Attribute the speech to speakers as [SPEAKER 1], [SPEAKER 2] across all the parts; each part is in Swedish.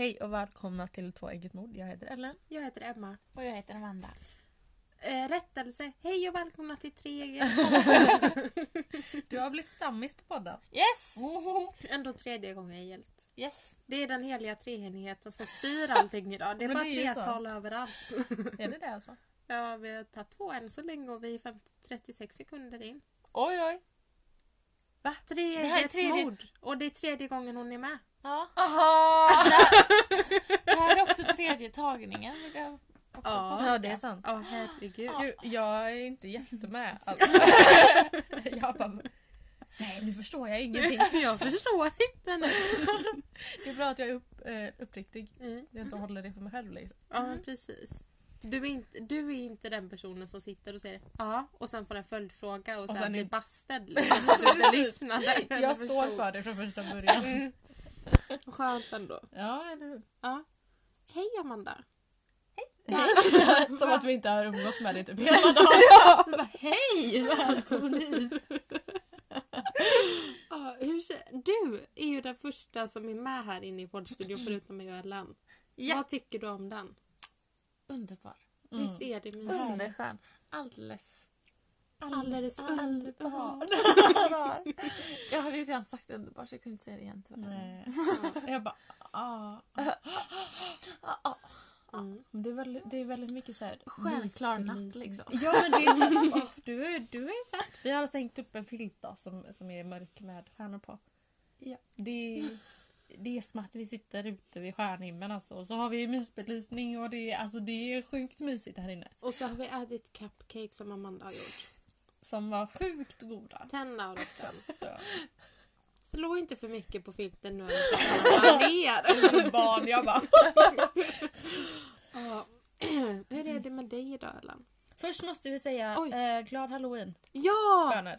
[SPEAKER 1] Hej och välkomna till Två ägget mord. Jag heter Ellen.
[SPEAKER 2] Jag heter Emma.
[SPEAKER 3] Och jag heter Amanda.
[SPEAKER 2] Eh, rättelse. Hej och välkomna till tre
[SPEAKER 1] Du har blivit stammis på podden.
[SPEAKER 3] Yes!
[SPEAKER 2] Ändå tredje gången gällt.
[SPEAKER 3] Yes.
[SPEAKER 2] Det är den heliga treenigheten som styr allting idag. Det är
[SPEAKER 1] Men
[SPEAKER 2] bara
[SPEAKER 1] det är ju så.
[SPEAKER 2] tretal överallt.
[SPEAKER 1] Är det det alltså?
[SPEAKER 2] Ja, vi har tagit två än så länge och vi är 50, 36 sekunder in.
[SPEAKER 3] Oj, oj.
[SPEAKER 2] Tre
[SPEAKER 3] Det här är tredje-
[SPEAKER 2] mord. Och det är tredje gången hon är med.
[SPEAKER 3] Ja.
[SPEAKER 1] Aha!
[SPEAKER 3] Det här är också tredje tagningen.
[SPEAKER 2] Ja.
[SPEAKER 1] Ja, det är sant.
[SPEAKER 2] Ja, herregud.
[SPEAKER 1] Gud, jag är inte jättemed. Alltså. jag bara... Nej, nu förstår jag ingenting.
[SPEAKER 2] Jag förstår inte nu.
[SPEAKER 1] Det är bra att jag är upp, eh, uppriktig.
[SPEAKER 2] Mm.
[SPEAKER 1] Jag inte håller det för mig själv liksom.
[SPEAKER 2] Ja, men precis. Du är, inte, du är inte den personen som sitter och säger ja och sen får en följdfråga och,
[SPEAKER 1] Och
[SPEAKER 2] sen,
[SPEAKER 1] sen
[SPEAKER 2] blir
[SPEAKER 1] är-
[SPEAKER 2] bastad. Liksom,
[SPEAKER 1] Jag står för det från första början.
[SPEAKER 2] Mm. Skönt ändå.
[SPEAKER 1] Ja, eller hur?
[SPEAKER 2] Ja. Hej Amanda.
[SPEAKER 1] Som att vi inte har umgåtts med dig typ hela dagen. Du bara, Hej! Välkommen hit!
[SPEAKER 2] Ja, hur, du är ju den första som är med här inne i poddstudion förutom mig och Ellen.
[SPEAKER 3] Ja.
[SPEAKER 2] Vad tycker du om den?
[SPEAKER 3] Underbar.
[SPEAKER 1] Mm.
[SPEAKER 2] Visst är det mysigt?
[SPEAKER 3] Underskön. Alldeles
[SPEAKER 2] Alldeles underbar.
[SPEAKER 3] underbar. Jag hade ju redan sagt underbar så jag kunde inte säga det igen tyvärr.
[SPEAKER 1] Nej. Jag bara, ah.
[SPEAKER 3] Ja, ja.
[SPEAKER 2] Mm.
[SPEAKER 1] Men Det är väldigt, det är väldigt mycket så här...
[SPEAKER 3] Stjärnklar natt, liksom.
[SPEAKER 1] Ja men det är så, åh, du, är- du är satt. Vi har stängt upp en filt då, som, som är mörk med stjärnor på.
[SPEAKER 3] Ja.
[SPEAKER 1] Det, är- det är som att vi sitter ute vid stjärnhimlen alltså. Och så har vi mysbelysning och det är, alltså, det är sjukt mysigt här inne.
[SPEAKER 2] Och så har vi ätit cupcake som Amanda har gjort.
[SPEAKER 1] Som var sjukt goda.
[SPEAKER 2] 10 out of 10.
[SPEAKER 1] Så,
[SPEAKER 2] Slå inte för mycket på filten nu ner.
[SPEAKER 1] barn, jag bara...
[SPEAKER 2] Hur är det med dig idag Ellen?
[SPEAKER 1] Först måste vi säga eh, glad halloween.
[SPEAKER 2] Ja!
[SPEAKER 1] Bönor.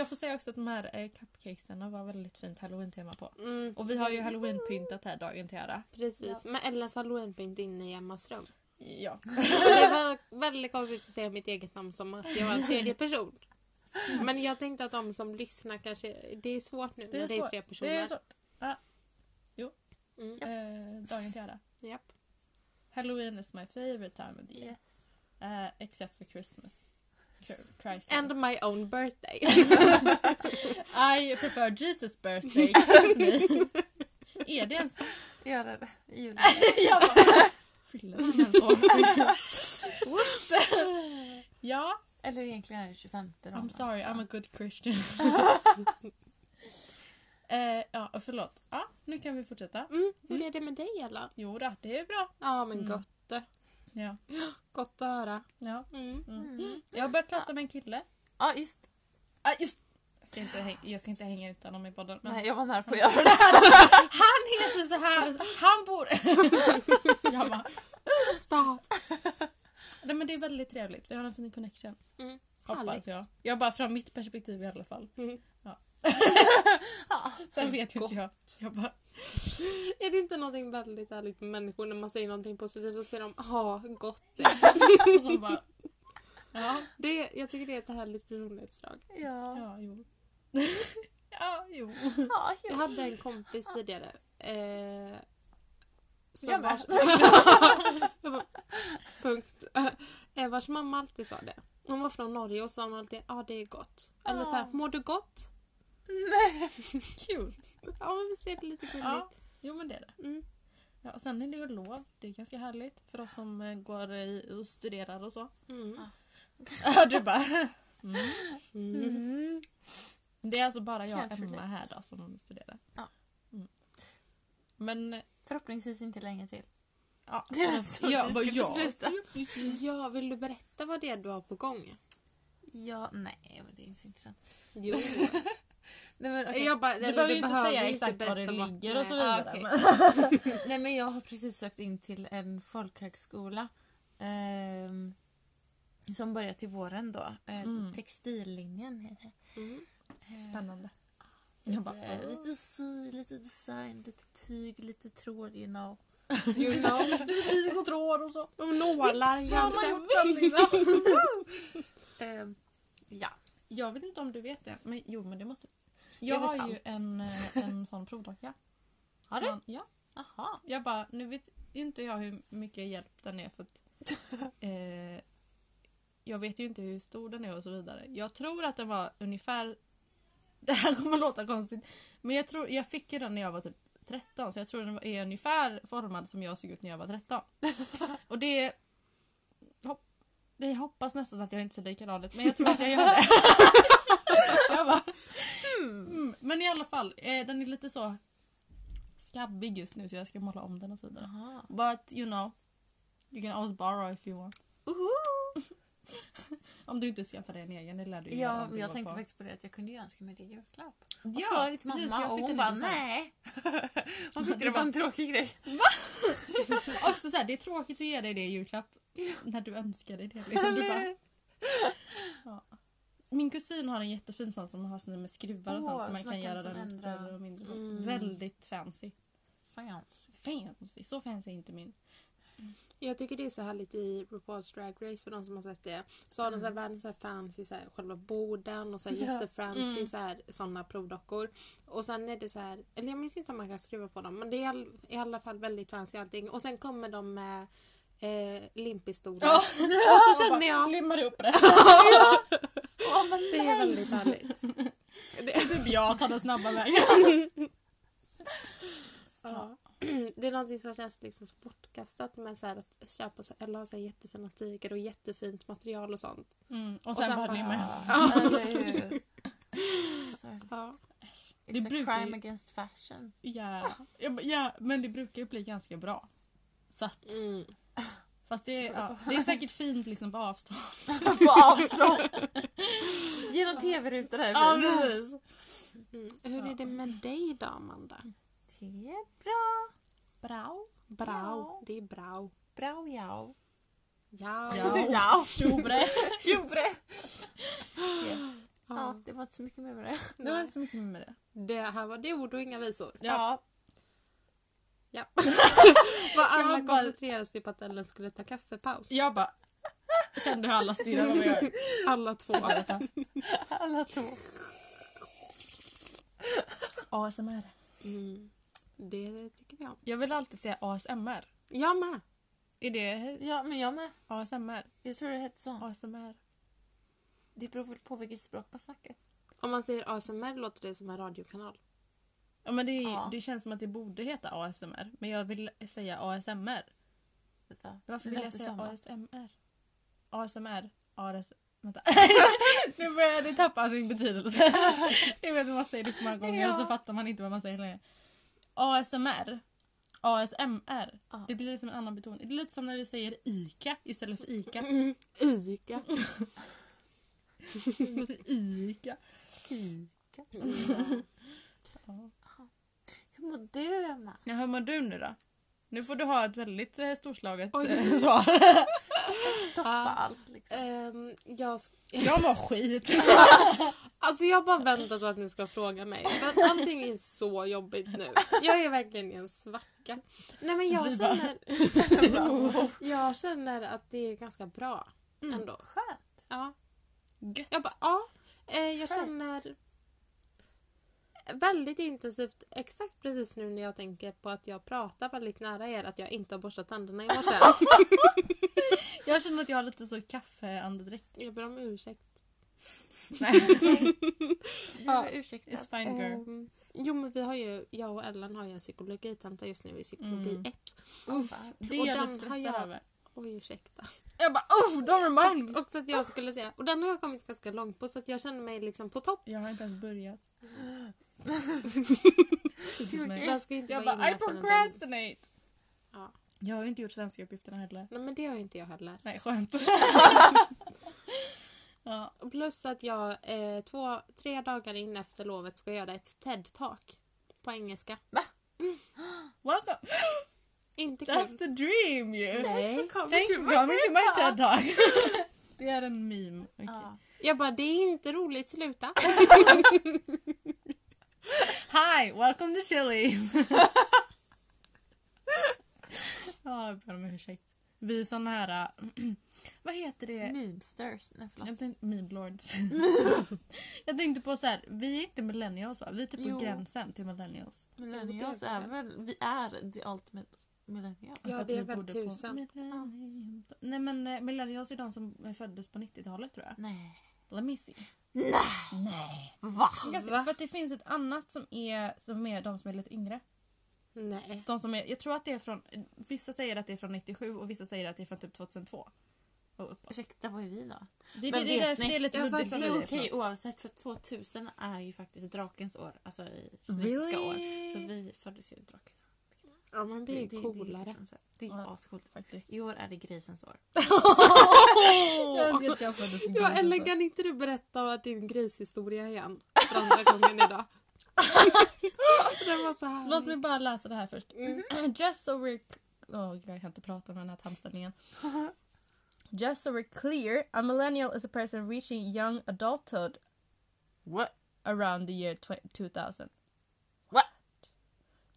[SPEAKER 1] Jag får säga också att de här eh, cupcakesarna var väldigt fint halloween-tema på.
[SPEAKER 2] Mm,
[SPEAKER 1] Och vi har ju halloween-pyntat här dagen till ära.
[SPEAKER 2] precis. Men Ellens halloweenpynt inne i Emmas rum.
[SPEAKER 1] Ja.
[SPEAKER 2] Det var väldigt konstigt att säga mitt eget namn som att jag var en tredje person. Men jag tänkte att de som lyssnar kanske... Det är svårt nu
[SPEAKER 1] Det är
[SPEAKER 2] när det är
[SPEAKER 1] svårt.
[SPEAKER 2] tre personer.
[SPEAKER 1] Det är svårt.
[SPEAKER 2] Mm.
[SPEAKER 1] Eh, dagen till ära.
[SPEAKER 2] Japp.
[SPEAKER 1] Halloween is my favorite time of the year.
[SPEAKER 3] Yes.
[SPEAKER 1] Eh, except for Christmas. Chr- Christ
[SPEAKER 2] And my own birthday.
[SPEAKER 1] I prefer Jesus birthday. Excuse me. är det ens...
[SPEAKER 3] Gör det. i juli.
[SPEAKER 1] jag bara... Whoops! ja,
[SPEAKER 3] Eller egentligen är det 25 då,
[SPEAKER 1] I'm sorry, I'm a good Christian. eh, ja, förlåt. Ja, nu kan vi fortsätta.
[SPEAKER 2] Mm. Hur är det med dig Ella?
[SPEAKER 1] Jo då, det är bra.
[SPEAKER 2] Ja men
[SPEAKER 1] Mm.
[SPEAKER 2] gott. det.
[SPEAKER 1] Ja.
[SPEAKER 2] Gott att höra.
[SPEAKER 1] ja.
[SPEAKER 2] Mm.
[SPEAKER 1] Mm. Jag har börjat prata med en kille.
[SPEAKER 3] Ja, just
[SPEAKER 1] Ah, just. Jag, ska inte häng- jag ska inte hänga ut honom i podden. Men
[SPEAKER 3] Nej, jag var nära på att göra det.
[SPEAKER 1] Han heter så här. Han bor... jag bara,
[SPEAKER 2] Stop.
[SPEAKER 1] nej, men det är väldigt trevligt. Vi har en fin connection.
[SPEAKER 2] Mm.
[SPEAKER 1] Hoppas
[SPEAKER 2] Härligt.
[SPEAKER 1] jag. Jag bara från mitt perspektiv i alla fall.
[SPEAKER 2] Mm.
[SPEAKER 1] Sen vet ju inte jag. Jag bara,
[SPEAKER 2] Är det inte någonting väldigt härligt med människor när man säger någonting positivt och säger de ja, gott.
[SPEAKER 1] hon bara ja,
[SPEAKER 2] Det, jag tycker det är ett härligt personlighetsdrag.
[SPEAKER 3] Ja.
[SPEAKER 1] ja, jo. ja, jo.
[SPEAKER 3] Ja,
[SPEAKER 2] Jag hade en kompis tidigare. Eh, som
[SPEAKER 3] Jag
[SPEAKER 2] vars, bara, Punkt. Eh, vars mamma alltid sa det. Hon var från Norge och sa hon alltid ja det är gott. Eller så här,
[SPEAKER 3] Ah.
[SPEAKER 2] mår du gott?
[SPEAKER 3] Nej.
[SPEAKER 1] Cute.
[SPEAKER 2] Ja men visst är det lite gulligt.
[SPEAKER 1] Ja, jo men det är det.
[SPEAKER 2] Mm.
[SPEAKER 1] Ja, och sen är det ju lov. Det är ganska härligt för oss som eh, går i, och studerar och så.
[SPEAKER 2] Mm.
[SPEAKER 1] Ja, du bara... Mm.
[SPEAKER 2] Mm.
[SPEAKER 1] Det är alltså bara jag och Emma här då som studerar.
[SPEAKER 3] Ja.
[SPEAKER 1] Mm. Men... eh,
[SPEAKER 3] Förhoppningsvis inte länge till.
[SPEAKER 1] Ja,
[SPEAKER 3] Det är så
[SPEAKER 1] ja,
[SPEAKER 3] vi ska
[SPEAKER 1] jag-
[SPEAKER 3] besluta.
[SPEAKER 2] Ja, vill du berätta vad det är du har på gång?
[SPEAKER 3] Ja, nej, men det är inte så intressant.
[SPEAKER 2] Jo.
[SPEAKER 3] Nej, men, okej.
[SPEAKER 2] Jag bara,
[SPEAKER 1] Du behöver ju inte
[SPEAKER 2] behöver
[SPEAKER 1] säga
[SPEAKER 2] inte
[SPEAKER 1] exakt var det ligger och så vidare.
[SPEAKER 3] Ah,
[SPEAKER 1] men-
[SPEAKER 3] Nej men jag har precis sökt in till en folkhögskola. ehm, som börjar till våren då. Eh,
[SPEAKER 1] Mm.
[SPEAKER 3] Textillinjen heter det.
[SPEAKER 2] Mm.
[SPEAKER 3] Eh,
[SPEAKER 1] Spännande. Jag bara,
[SPEAKER 3] lite, lite sy, lite design, lite tyg, lite tråd you know.
[SPEAKER 2] You know.
[SPEAKER 1] Och tråd och så.
[SPEAKER 2] Och nålar kanske.
[SPEAKER 3] Ehm, ja.
[SPEAKER 1] Jag vet inte om du vet det, men jo men det måste
[SPEAKER 3] Jag
[SPEAKER 1] Jag har ju
[SPEAKER 3] allt.
[SPEAKER 1] en, eh, en sån provdocka.
[SPEAKER 3] Har du?
[SPEAKER 1] Ja.
[SPEAKER 3] Jaha.
[SPEAKER 1] Jag bara, nu vet inte jag hur mycket hjälp den är för att eh, jag vet ju inte hur stor den är och så vidare. Jag tror att den var ungefär det här kommer låta konstigt men jag tror jag fick ju den när jag var typ 13 så jag tror den är ungefär formad som jag såg ut när jag var 13. och det hopp, det hoppas nästan att jag inte ser likadan ut men jag tror att jag gör det. jag bara, mm. Men i alla fall, eh, den är lite så skabbig just nu så jag ska måla om den och så vidare.
[SPEAKER 3] Jaha.
[SPEAKER 1] But you know, you can always borrow if you want. Om du inte skaffar dig en egen, det lär du ju göra
[SPEAKER 3] Ja,
[SPEAKER 1] du
[SPEAKER 3] jag tänkte
[SPEAKER 1] på.
[SPEAKER 3] faktiskt på det att jag kunde ju önska mig det i julklapp. Och
[SPEAKER 1] Ja,
[SPEAKER 3] sa det till
[SPEAKER 1] precis,
[SPEAKER 3] mamma
[SPEAKER 1] jag
[SPEAKER 3] och hon bara nej. Hon tyckte det var en tråkig grej.
[SPEAKER 1] Också så här, det är tråkigt att ge dig det i julklapp när du önskar dig det. Liksom, du bara, ja. Min kusin har en jättefin sån som har sina med skruvar och sånt så man kan göra den
[SPEAKER 3] ändra-
[SPEAKER 1] större och mindre.
[SPEAKER 2] Mm.
[SPEAKER 1] Väldigt fancy.
[SPEAKER 3] Fancy.
[SPEAKER 1] Fancy, så fancy är inte min.
[SPEAKER 2] Jag tycker det är så härligt i RuPaul's Drag Race för de som har sett det. Så har de så här världens så här fancy så här, själva borden och så här
[SPEAKER 3] Ja.
[SPEAKER 2] jättefancy
[SPEAKER 1] Mm.
[SPEAKER 2] så här, såna provdockor. Och sen är det så här, eller jag minns inte om man kan skruva på dem men det är i all- i alla fall väldigt fancy allting. Och sen kommer de med eh, limpistolar.
[SPEAKER 1] Ja.
[SPEAKER 2] Och så känner jag,
[SPEAKER 1] Limmar ihop det.
[SPEAKER 3] Åh, men
[SPEAKER 2] det är väldigt härligt.
[SPEAKER 1] Det är typ jag tar den snabba vägen.
[SPEAKER 2] Ja. Det är någonting som känns liksom så bortkastat med så här att köpa så här, eller ha så här jättefina tyger och jättefint material och sånt.
[SPEAKER 1] Mm, och
[SPEAKER 2] Och
[SPEAKER 1] sen,
[SPEAKER 2] sen
[SPEAKER 1] bara limma ihop.
[SPEAKER 3] Ja.
[SPEAKER 1] Det
[SPEAKER 3] It's a
[SPEAKER 1] ju-
[SPEAKER 3] crime against fashion.
[SPEAKER 1] Ja. Men- ja, men det brukar ju bli ganska bra. Så att,
[SPEAKER 2] Mm.
[SPEAKER 1] Fast det är, ja, det är säkert fint liksom på avstånd.
[SPEAKER 3] På avstånd. Genom tv-rutan här.
[SPEAKER 1] Ja, precis.
[SPEAKER 2] Mm. Hur är det med dig då Amanda?
[SPEAKER 3] Det är bra.
[SPEAKER 1] Bra.
[SPEAKER 2] Bra.
[SPEAKER 3] Ja.
[SPEAKER 2] Det är bra.
[SPEAKER 3] Bra ja.
[SPEAKER 2] Ja.
[SPEAKER 1] Ja. Tjobre.
[SPEAKER 3] Tjobre. Yes. Ja,
[SPEAKER 2] Ja.
[SPEAKER 3] det var inte så mycket mer med det.
[SPEAKER 1] Det var inte så mycket mer med det.
[SPEAKER 2] Det här var det ord och inga visor.
[SPEAKER 1] Ja.
[SPEAKER 2] Ja. Vad alla
[SPEAKER 1] Jag bara-
[SPEAKER 2] koncentrerade sig på att Ellen skulle ta kaffepaus.
[SPEAKER 1] Jag bara kände hur alla stirrade på mig.
[SPEAKER 2] Alla två.
[SPEAKER 3] Alla två.
[SPEAKER 1] ASMR.
[SPEAKER 2] Mm. Det tycker vi om.
[SPEAKER 1] Jag vill alltid säga ASMR.
[SPEAKER 2] Jag med.
[SPEAKER 1] Är det
[SPEAKER 3] Ja, men jag med.
[SPEAKER 1] ASMR?
[SPEAKER 3] Jag tror det hette så.
[SPEAKER 1] ASMR.
[SPEAKER 3] Det beror väl på vilket språk man snackar.
[SPEAKER 2] Om man säger ASMR låter det som en radiokanal.
[SPEAKER 1] Ja, men det,
[SPEAKER 3] Ja.
[SPEAKER 1] det känns som att det borde heta ASMR. Men jag vill säga ASMR.
[SPEAKER 3] Vänta.
[SPEAKER 1] Varför vill jag säga
[SPEAKER 3] samma.
[SPEAKER 1] ASMR? ASMR. AS... Vänta. nu börjar det tappa sin betydelse. jag vet att man säger det för många gånger och så
[SPEAKER 3] Ja.
[SPEAKER 1] fattar man inte vad man säger längre. ASMR. ASMR.
[SPEAKER 3] Ja.
[SPEAKER 1] Det blir liksom en annan betoning. Det är lite som när vi säger ICA istället för ICA.
[SPEAKER 2] Mm. Ica.
[SPEAKER 1] Låter ICA.
[SPEAKER 3] Fika.
[SPEAKER 2] Mm.
[SPEAKER 1] Ja.
[SPEAKER 3] Hur mår du, Emma?
[SPEAKER 1] Ja, hur mår du nu då? Nu får du ha ett väldigt eh, storslaget
[SPEAKER 2] Oj.
[SPEAKER 1] eh, svar.
[SPEAKER 3] Toppa
[SPEAKER 2] Ja.
[SPEAKER 3] allt liksom.
[SPEAKER 2] Ehm, jag, sk-
[SPEAKER 1] Jag mår skit.
[SPEAKER 2] alltså jag har bara väntat på att ni ska fråga mig. För att allting är så jobbigt nu. Jag är verkligen i en svacka. Nej men jag
[SPEAKER 1] Vi bara-
[SPEAKER 2] känner, jag känner att det är ganska bra
[SPEAKER 1] Mm.
[SPEAKER 2] ändå.
[SPEAKER 3] Skönt.
[SPEAKER 2] Ja.
[SPEAKER 1] Gött.
[SPEAKER 2] Jag bara, ja. Eh, jag
[SPEAKER 3] Skönt.
[SPEAKER 2] känner väldigt intensivt exakt precis nu när jag tänker på att jag pratar väldigt nära er att jag inte har borstat tänderna i morse.
[SPEAKER 1] Jag känner att jag har lite så kaffeandedräkt.
[SPEAKER 2] jag ber om ursäkt.
[SPEAKER 1] Nej,
[SPEAKER 2] Ja.
[SPEAKER 3] är ursäktad.
[SPEAKER 1] it's fine girl.
[SPEAKER 2] Ehm, jo men vi har ju, jag och Ellen har ju en psykologitenta just nu i psykologi
[SPEAKER 1] Mm.
[SPEAKER 2] 1.
[SPEAKER 1] Uff, det är jag lite stressad över.
[SPEAKER 2] Oj ursäkta.
[SPEAKER 1] Jag bara oh, don't remind me.
[SPEAKER 2] Och så att jag skulle säga, och den har jag kommit ganska långt på så att jag känner mig liksom på topp.
[SPEAKER 1] Jag har inte ens börjat.
[SPEAKER 2] Jag ska ju inte
[SPEAKER 1] Jag
[SPEAKER 2] vara
[SPEAKER 1] bara I procrastinate.
[SPEAKER 2] Ja.
[SPEAKER 1] Jag har ju inte gjort svenska uppgifterna heller.
[SPEAKER 2] Nej men det har inte jag heller.
[SPEAKER 1] Nej, skönt. ja.
[SPEAKER 2] Plus att jag eh, två, tre dagar in efter lovet ska göra ett TED-talk. På engelska.
[SPEAKER 1] Welcome.
[SPEAKER 2] Inte
[SPEAKER 1] That's
[SPEAKER 2] kul.
[SPEAKER 1] the dream ju.
[SPEAKER 2] Nej.
[SPEAKER 1] Thanks for coming to my TED talk. det är en meme. Okej.
[SPEAKER 3] Ja.
[SPEAKER 2] Jag bara, det är inte roligt, sluta.
[SPEAKER 1] Hi, welcome to Chili's. Ja, jag ber om ursäkt. Vi såna här... vad heter det?
[SPEAKER 3] Memesters. Nej förlåt.
[SPEAKER 1] Jag tänkte, Memelords. jag tänkte på så här, vi är inte millennials va? Vi är typ på
[SPEAKER 3] Jo.
[SPEAKER 1] gränsen till millennials.
[SPEAKER 3] Millennials
[SPEAKER 2] är
[SPEAKER 3] är väl, vi är the ultimate millennials.
[SPEAKER 2] Ja,
[SPEAKER 1] För att
[SPEAKER 2] det är
[SPEAKER 1] vi
[SPEAKER 2] väl tusen.
[SPEAKER 1] Millennium. Nej men eh, millennials är de som föddes på 90-talet tror jag.
[SPEAKER 3] Nej.
[SPEAKER 1] Let me see.
[SPEAKER 3] Nej!
[SPEAKER 1] Nej.
[SPEAKER 3] Va?
[SPEAKER 2] Va?
[SPEAKER 1] För att det finns ett annat som är, som är de som är lite yngre.
[SPEAKER 2] Nej.
[SPEAKER 1] De som är, jag tror att det är från, vissa säger att det är från 97 och vissa säger att det är från typ 2002. Och uppåt.
[SPEAKER 3] Ursäkta, vad är vi då?
[SPEAKER 1] Det, det,
[SPEAKER 3] Men
[SPEAKER 1] det, är
[SPEAKER 3] vet ni-
[SPEAKER 1] det är lite
[SPEAKER 2] Ja,
[SPEAKER 1] luddigt
[SPEAKER 2] vad
[SPEAKER 1] vad
[SPEAKER 3] Det är okej
[SPEAKER 1] något.
[SPEAKER 3] oavsett för 2000 är ju faktiskt drakens år. Alltså i kinesiska år. Så vi föddes ju i drakens år.
[SPEAKER 2] Ja men det är coolare.
[SPEAKER 3] liksom så här- det är
[SPEAKER 1] Ja.
[SPEAKER 3] ascoolt.
[SPEAKER 1] Faktiskt.
[SPEAKER 3] I år är det grisens år.
[SPEAKER 1] Jag jag som
[SPEAKER 2] Ja, eller
[SPEAKER 1] också.
[SPEAKER 2] kan inte du berätta din grishistoria igen? För andra gången idag. Den var så här.
[SPEAKER 1] Låt mig bara läsa det här först.
[SPEAKER 2] Mm.
[SPEAKER 1] Just so we're... Oh, jag kan inte prata med den här tandställningen. Just so we're clear, a millennial is a person reaching young adulthood
[SPEAKER 3] What?
[SPEAKER 1] around the year tw- 2000.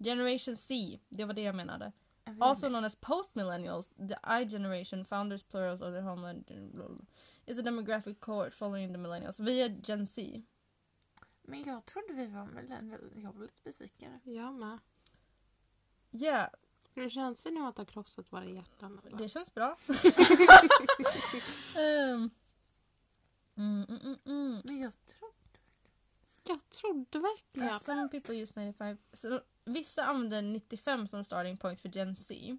[SPEAKER 1] Generation C, det var det jag menade.
[SPEAKER 3] Jag
[SPEAKER 1] Also known as post-millennials, the I generation, founders plurals of their homeland, is a demographic cohort following the millennials. Vi är Gen Z.
[SPEAKER 3] Men jag trodde vi var millennials. Jag blev lite besviken.
[SPEAKER 2] Jag med.
[SPEAKER 1] Yeah,
[SPEAKER 2] Hur känns det nu att ha krossat våra hjärtan? eller?
[SPEAKER 1] det känns bra. um, mm, mm, mm, mm.
[SPEAKER 3] Men jag trodde...
[SPEAKER 2] Jag trodde verkligen.
[SPEAKER 1] Some people use 95. Så, vissa använder 95 som starting point för Gen Z.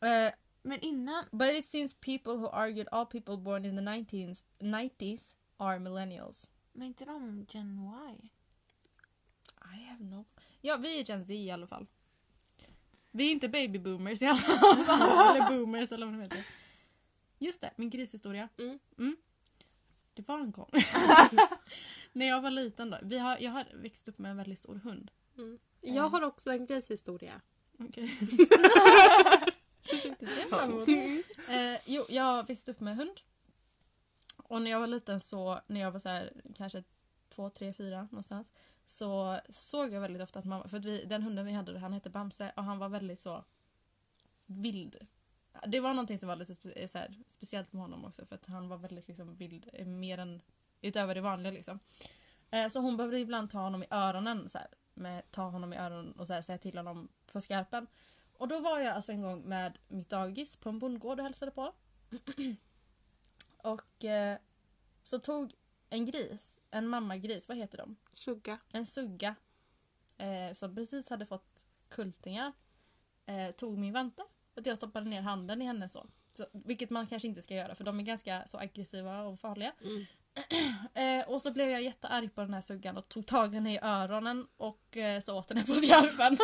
[SPEAKER 1] Eh,
[SPEAKER 3] Men innan...
[SPEAKER 1] but it seems people who argued all people born in the 19s, 90s are millennials.
[SPEAKER 3] Men inte de Gen Y?
[SPEAKER 1] I have no... Ja, vi är Gen Z i alla fall. Vi är inte baby boomers i alla fall. eller boomers eller vad de heter. Just det, min grishistoria.
[SPEAKER 2] Mm.
[SPEAKER 1] Det var en gång. När jag var liten då. Vi har, jag har växt upp med en väldigt stor hund.
[SPEAKER 2] Mm. Jag har också en grishistoria.
[SPEAKER 1] Okej. Fram emot. Eh, jo, jag växte upp med hund. Och när jag var liten så, när jag var så här, kanske två, tre, fyra någonstans. Så såg jag väldigt ofta att mamma, för att vi, den hunden vi hade, han hette Bamse och han var väldigt så vild. Det var någonting som var lite spe, så här, speciellt med honom också för att han var väldigt liksom vild, eh, mer än utöver det vanliga liksom. Eh, så hon behövde ibland ta honom i öronen så här, med, ta honom i öronen och så här, säga till honom på skarpen. Och då var jag alltså en gång med mitt dagis på en bondgård och hälsade på. och eh, så tog en gris, en mammagris, vad heter de?
[SPEAKER 2] Sugga.
[SPEAKER 1] En sugga eh, som precis hade fått kultingar eh, tog min vante. Att jag stoppade ner handen i henne så. så. Vilket man kanske inte ska göra för de är ganska så aggressiva och farliga.
[SPEAKER 2] Mm.
[SPEAKER 1] Eh, och så blev jag jättearg på den här suggan och tog tag i henne i öronen och eh, så åt henne på skarpen.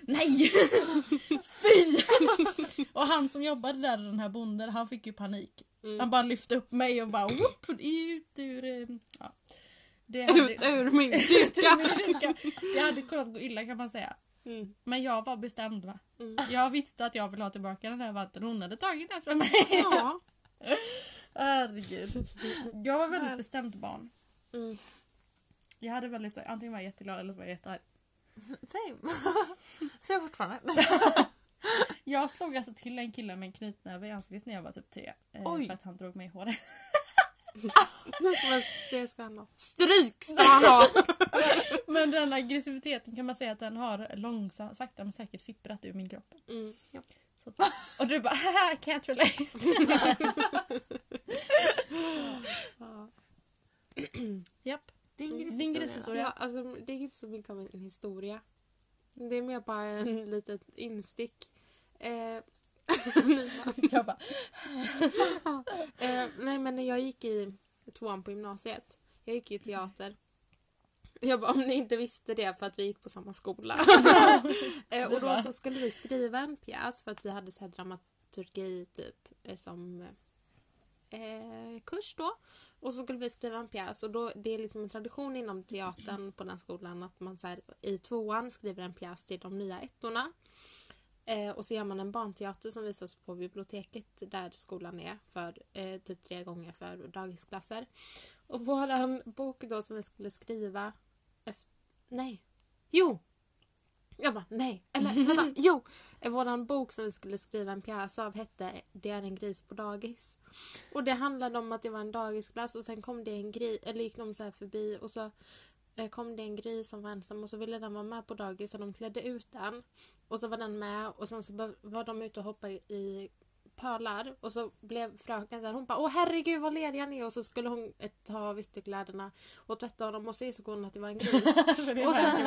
[SPEAKER 1] Nej! Fy! och han som jobbade där, den här bonden, han fick ju panik.
[SPEAKER 2] Mm.
[SPEAKER 1] Han bara lyfte upp mig och bara whoop, ut ur... eh, Ja. Det
[SPEAKER 2] Ut ur min
[SPEAKER 1] Ut ur min kyrka. Det hade kunnat gå illa kan man säga.
[SPEAKER 2] Mm.
[SPEAKER 1] Men jag var bestämd va.
[SPEAKER 2] Mm.
[SPEAKER 1] Jag visste att jag ville ha tillbaka den här vanten hon hade tagit den från mig.
[SPEAKER 2] Ja.
[SPEAKER 1] Herregud. Jag var väldigt bestämt barn.
[SPEAKER 2] Mm.
[SPEAKER 1] Jag hade väldigt så, antingen var jag jätteglad eller så var jag jättearg.
[SPEAKER 3] Same. Så jag fortfarande.
[SPEAKER 1] Jag slog alltså till en kille med en knytnäve i ansiktet när jag var typ tre. Eh,
[SPEAKER 3] Oj.
[SPEAKER 1] för att han drog mig i håret.
[SPEAKER 2] Det ska han ha. Stryk ska han ha!
[SPEAKER 1] Men den aggressiviteten kan man säga att den har långsamt, sakta men säkert sipprat ur min kropp.
[SPEAKER 2] Mm.
[SPEAKER 1] Så, och du bara haha, can't relate.
[SPEAKER 2] Ja.
[SPEAKER 1] Japp.
[SPEAKER 3] Din
[SPEAKER 1] Din
[SPEAKER 3] grishistoria.
[SPEAKER 2] Ja, alltså, det är inte så mycket av en historia. Det är mer bara en litet instick. Eh,
[SPEAKER 1] Jag bara,
[SPEAKER 2] eh, nej men när jag gick i tvåan på gymnasiet. Jag gick ju teater. Jag bara, om ni inte visste det för att vi gick på samma skola. eh, och då så skulle vi skriva en pjäs för att vi hade så här dramaturgi typ eh, som eh, kurs då. Och så skulle vi skriva en pjäs och då, det är liksom en tradition inom teatern på den skolan att man så här, i tvåan skriver en pjäs till de nya ettorna. Eh, och så gör man en barnteater som visas på biblioteket där skolan är för eh, typ tre gånger för dagisklasser. Och våran bok då som vi skulle skriva efter... Nej. Jo! Jag bara nej. Eller vänta, jo. Våran bok som vi skulle skriva en pjäs av hette Det är en gris på dagis. Och det handlade om att det var en dagisklass och sen kom det en gris, eller gick de så här förbi och så eh, kom det en gris som var ensam och så ville den vara med på dagis och de klädde ut den. Och så var den med och sen så var de ute och hoppade i pölar och så blev fröken här, hon bara åh herregud vad lediga ni är och så skulle hon eh, ta av ytterkläderna och tvätta honom och så insåg hon att det var en gris. och, sen,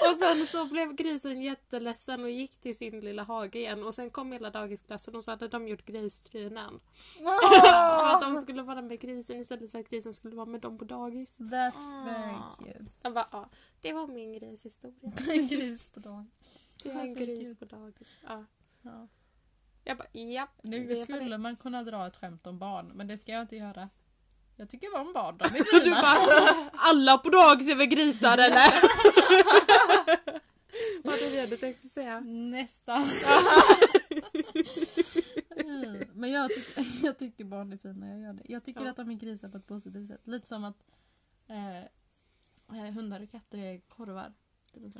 [SPEAKER 2] och sen så blev grisen jätteledsen och gick till sin lilla hage igen och sen kom hela dagisklassen och så hade de gjort gristrynen. för att de skulle vara med grisen istället för att grisen skulle vara med dem på dagis.
[SPEAKER 1] That's very cute.
[SPEAKER 2] Jag bara, ja, det var min grishistoria.
[SPEAKER 1] En gris på dagen.
[SPEAKER 2] Det var en gris på dagis. Ja.
[SPEAKER 1] Ja.
[SPEAKER 2] Jag bara, japp.
[SPEAKER 1] Nu
[SPEAKER 2] det
[SPEAKER 1] skulle man kunna dra ett skämt om barn, men det ska jag inte göra. Jag tycker om barn, de är fina.
[SPEAKER 2] bara, alla på dagis är väl grisar eller? Vad är det du tänkte säga?
[SPEAKER 1] Nästan. Men jag tycker, jag tycker barn är fina, jag gör det. Jag tycker
[SPEAKER 2] Ja.
[SPEAKER 1] att de är grisar på ett positivt sätt. Lite som att eh, eh, hundar och katter är korvar.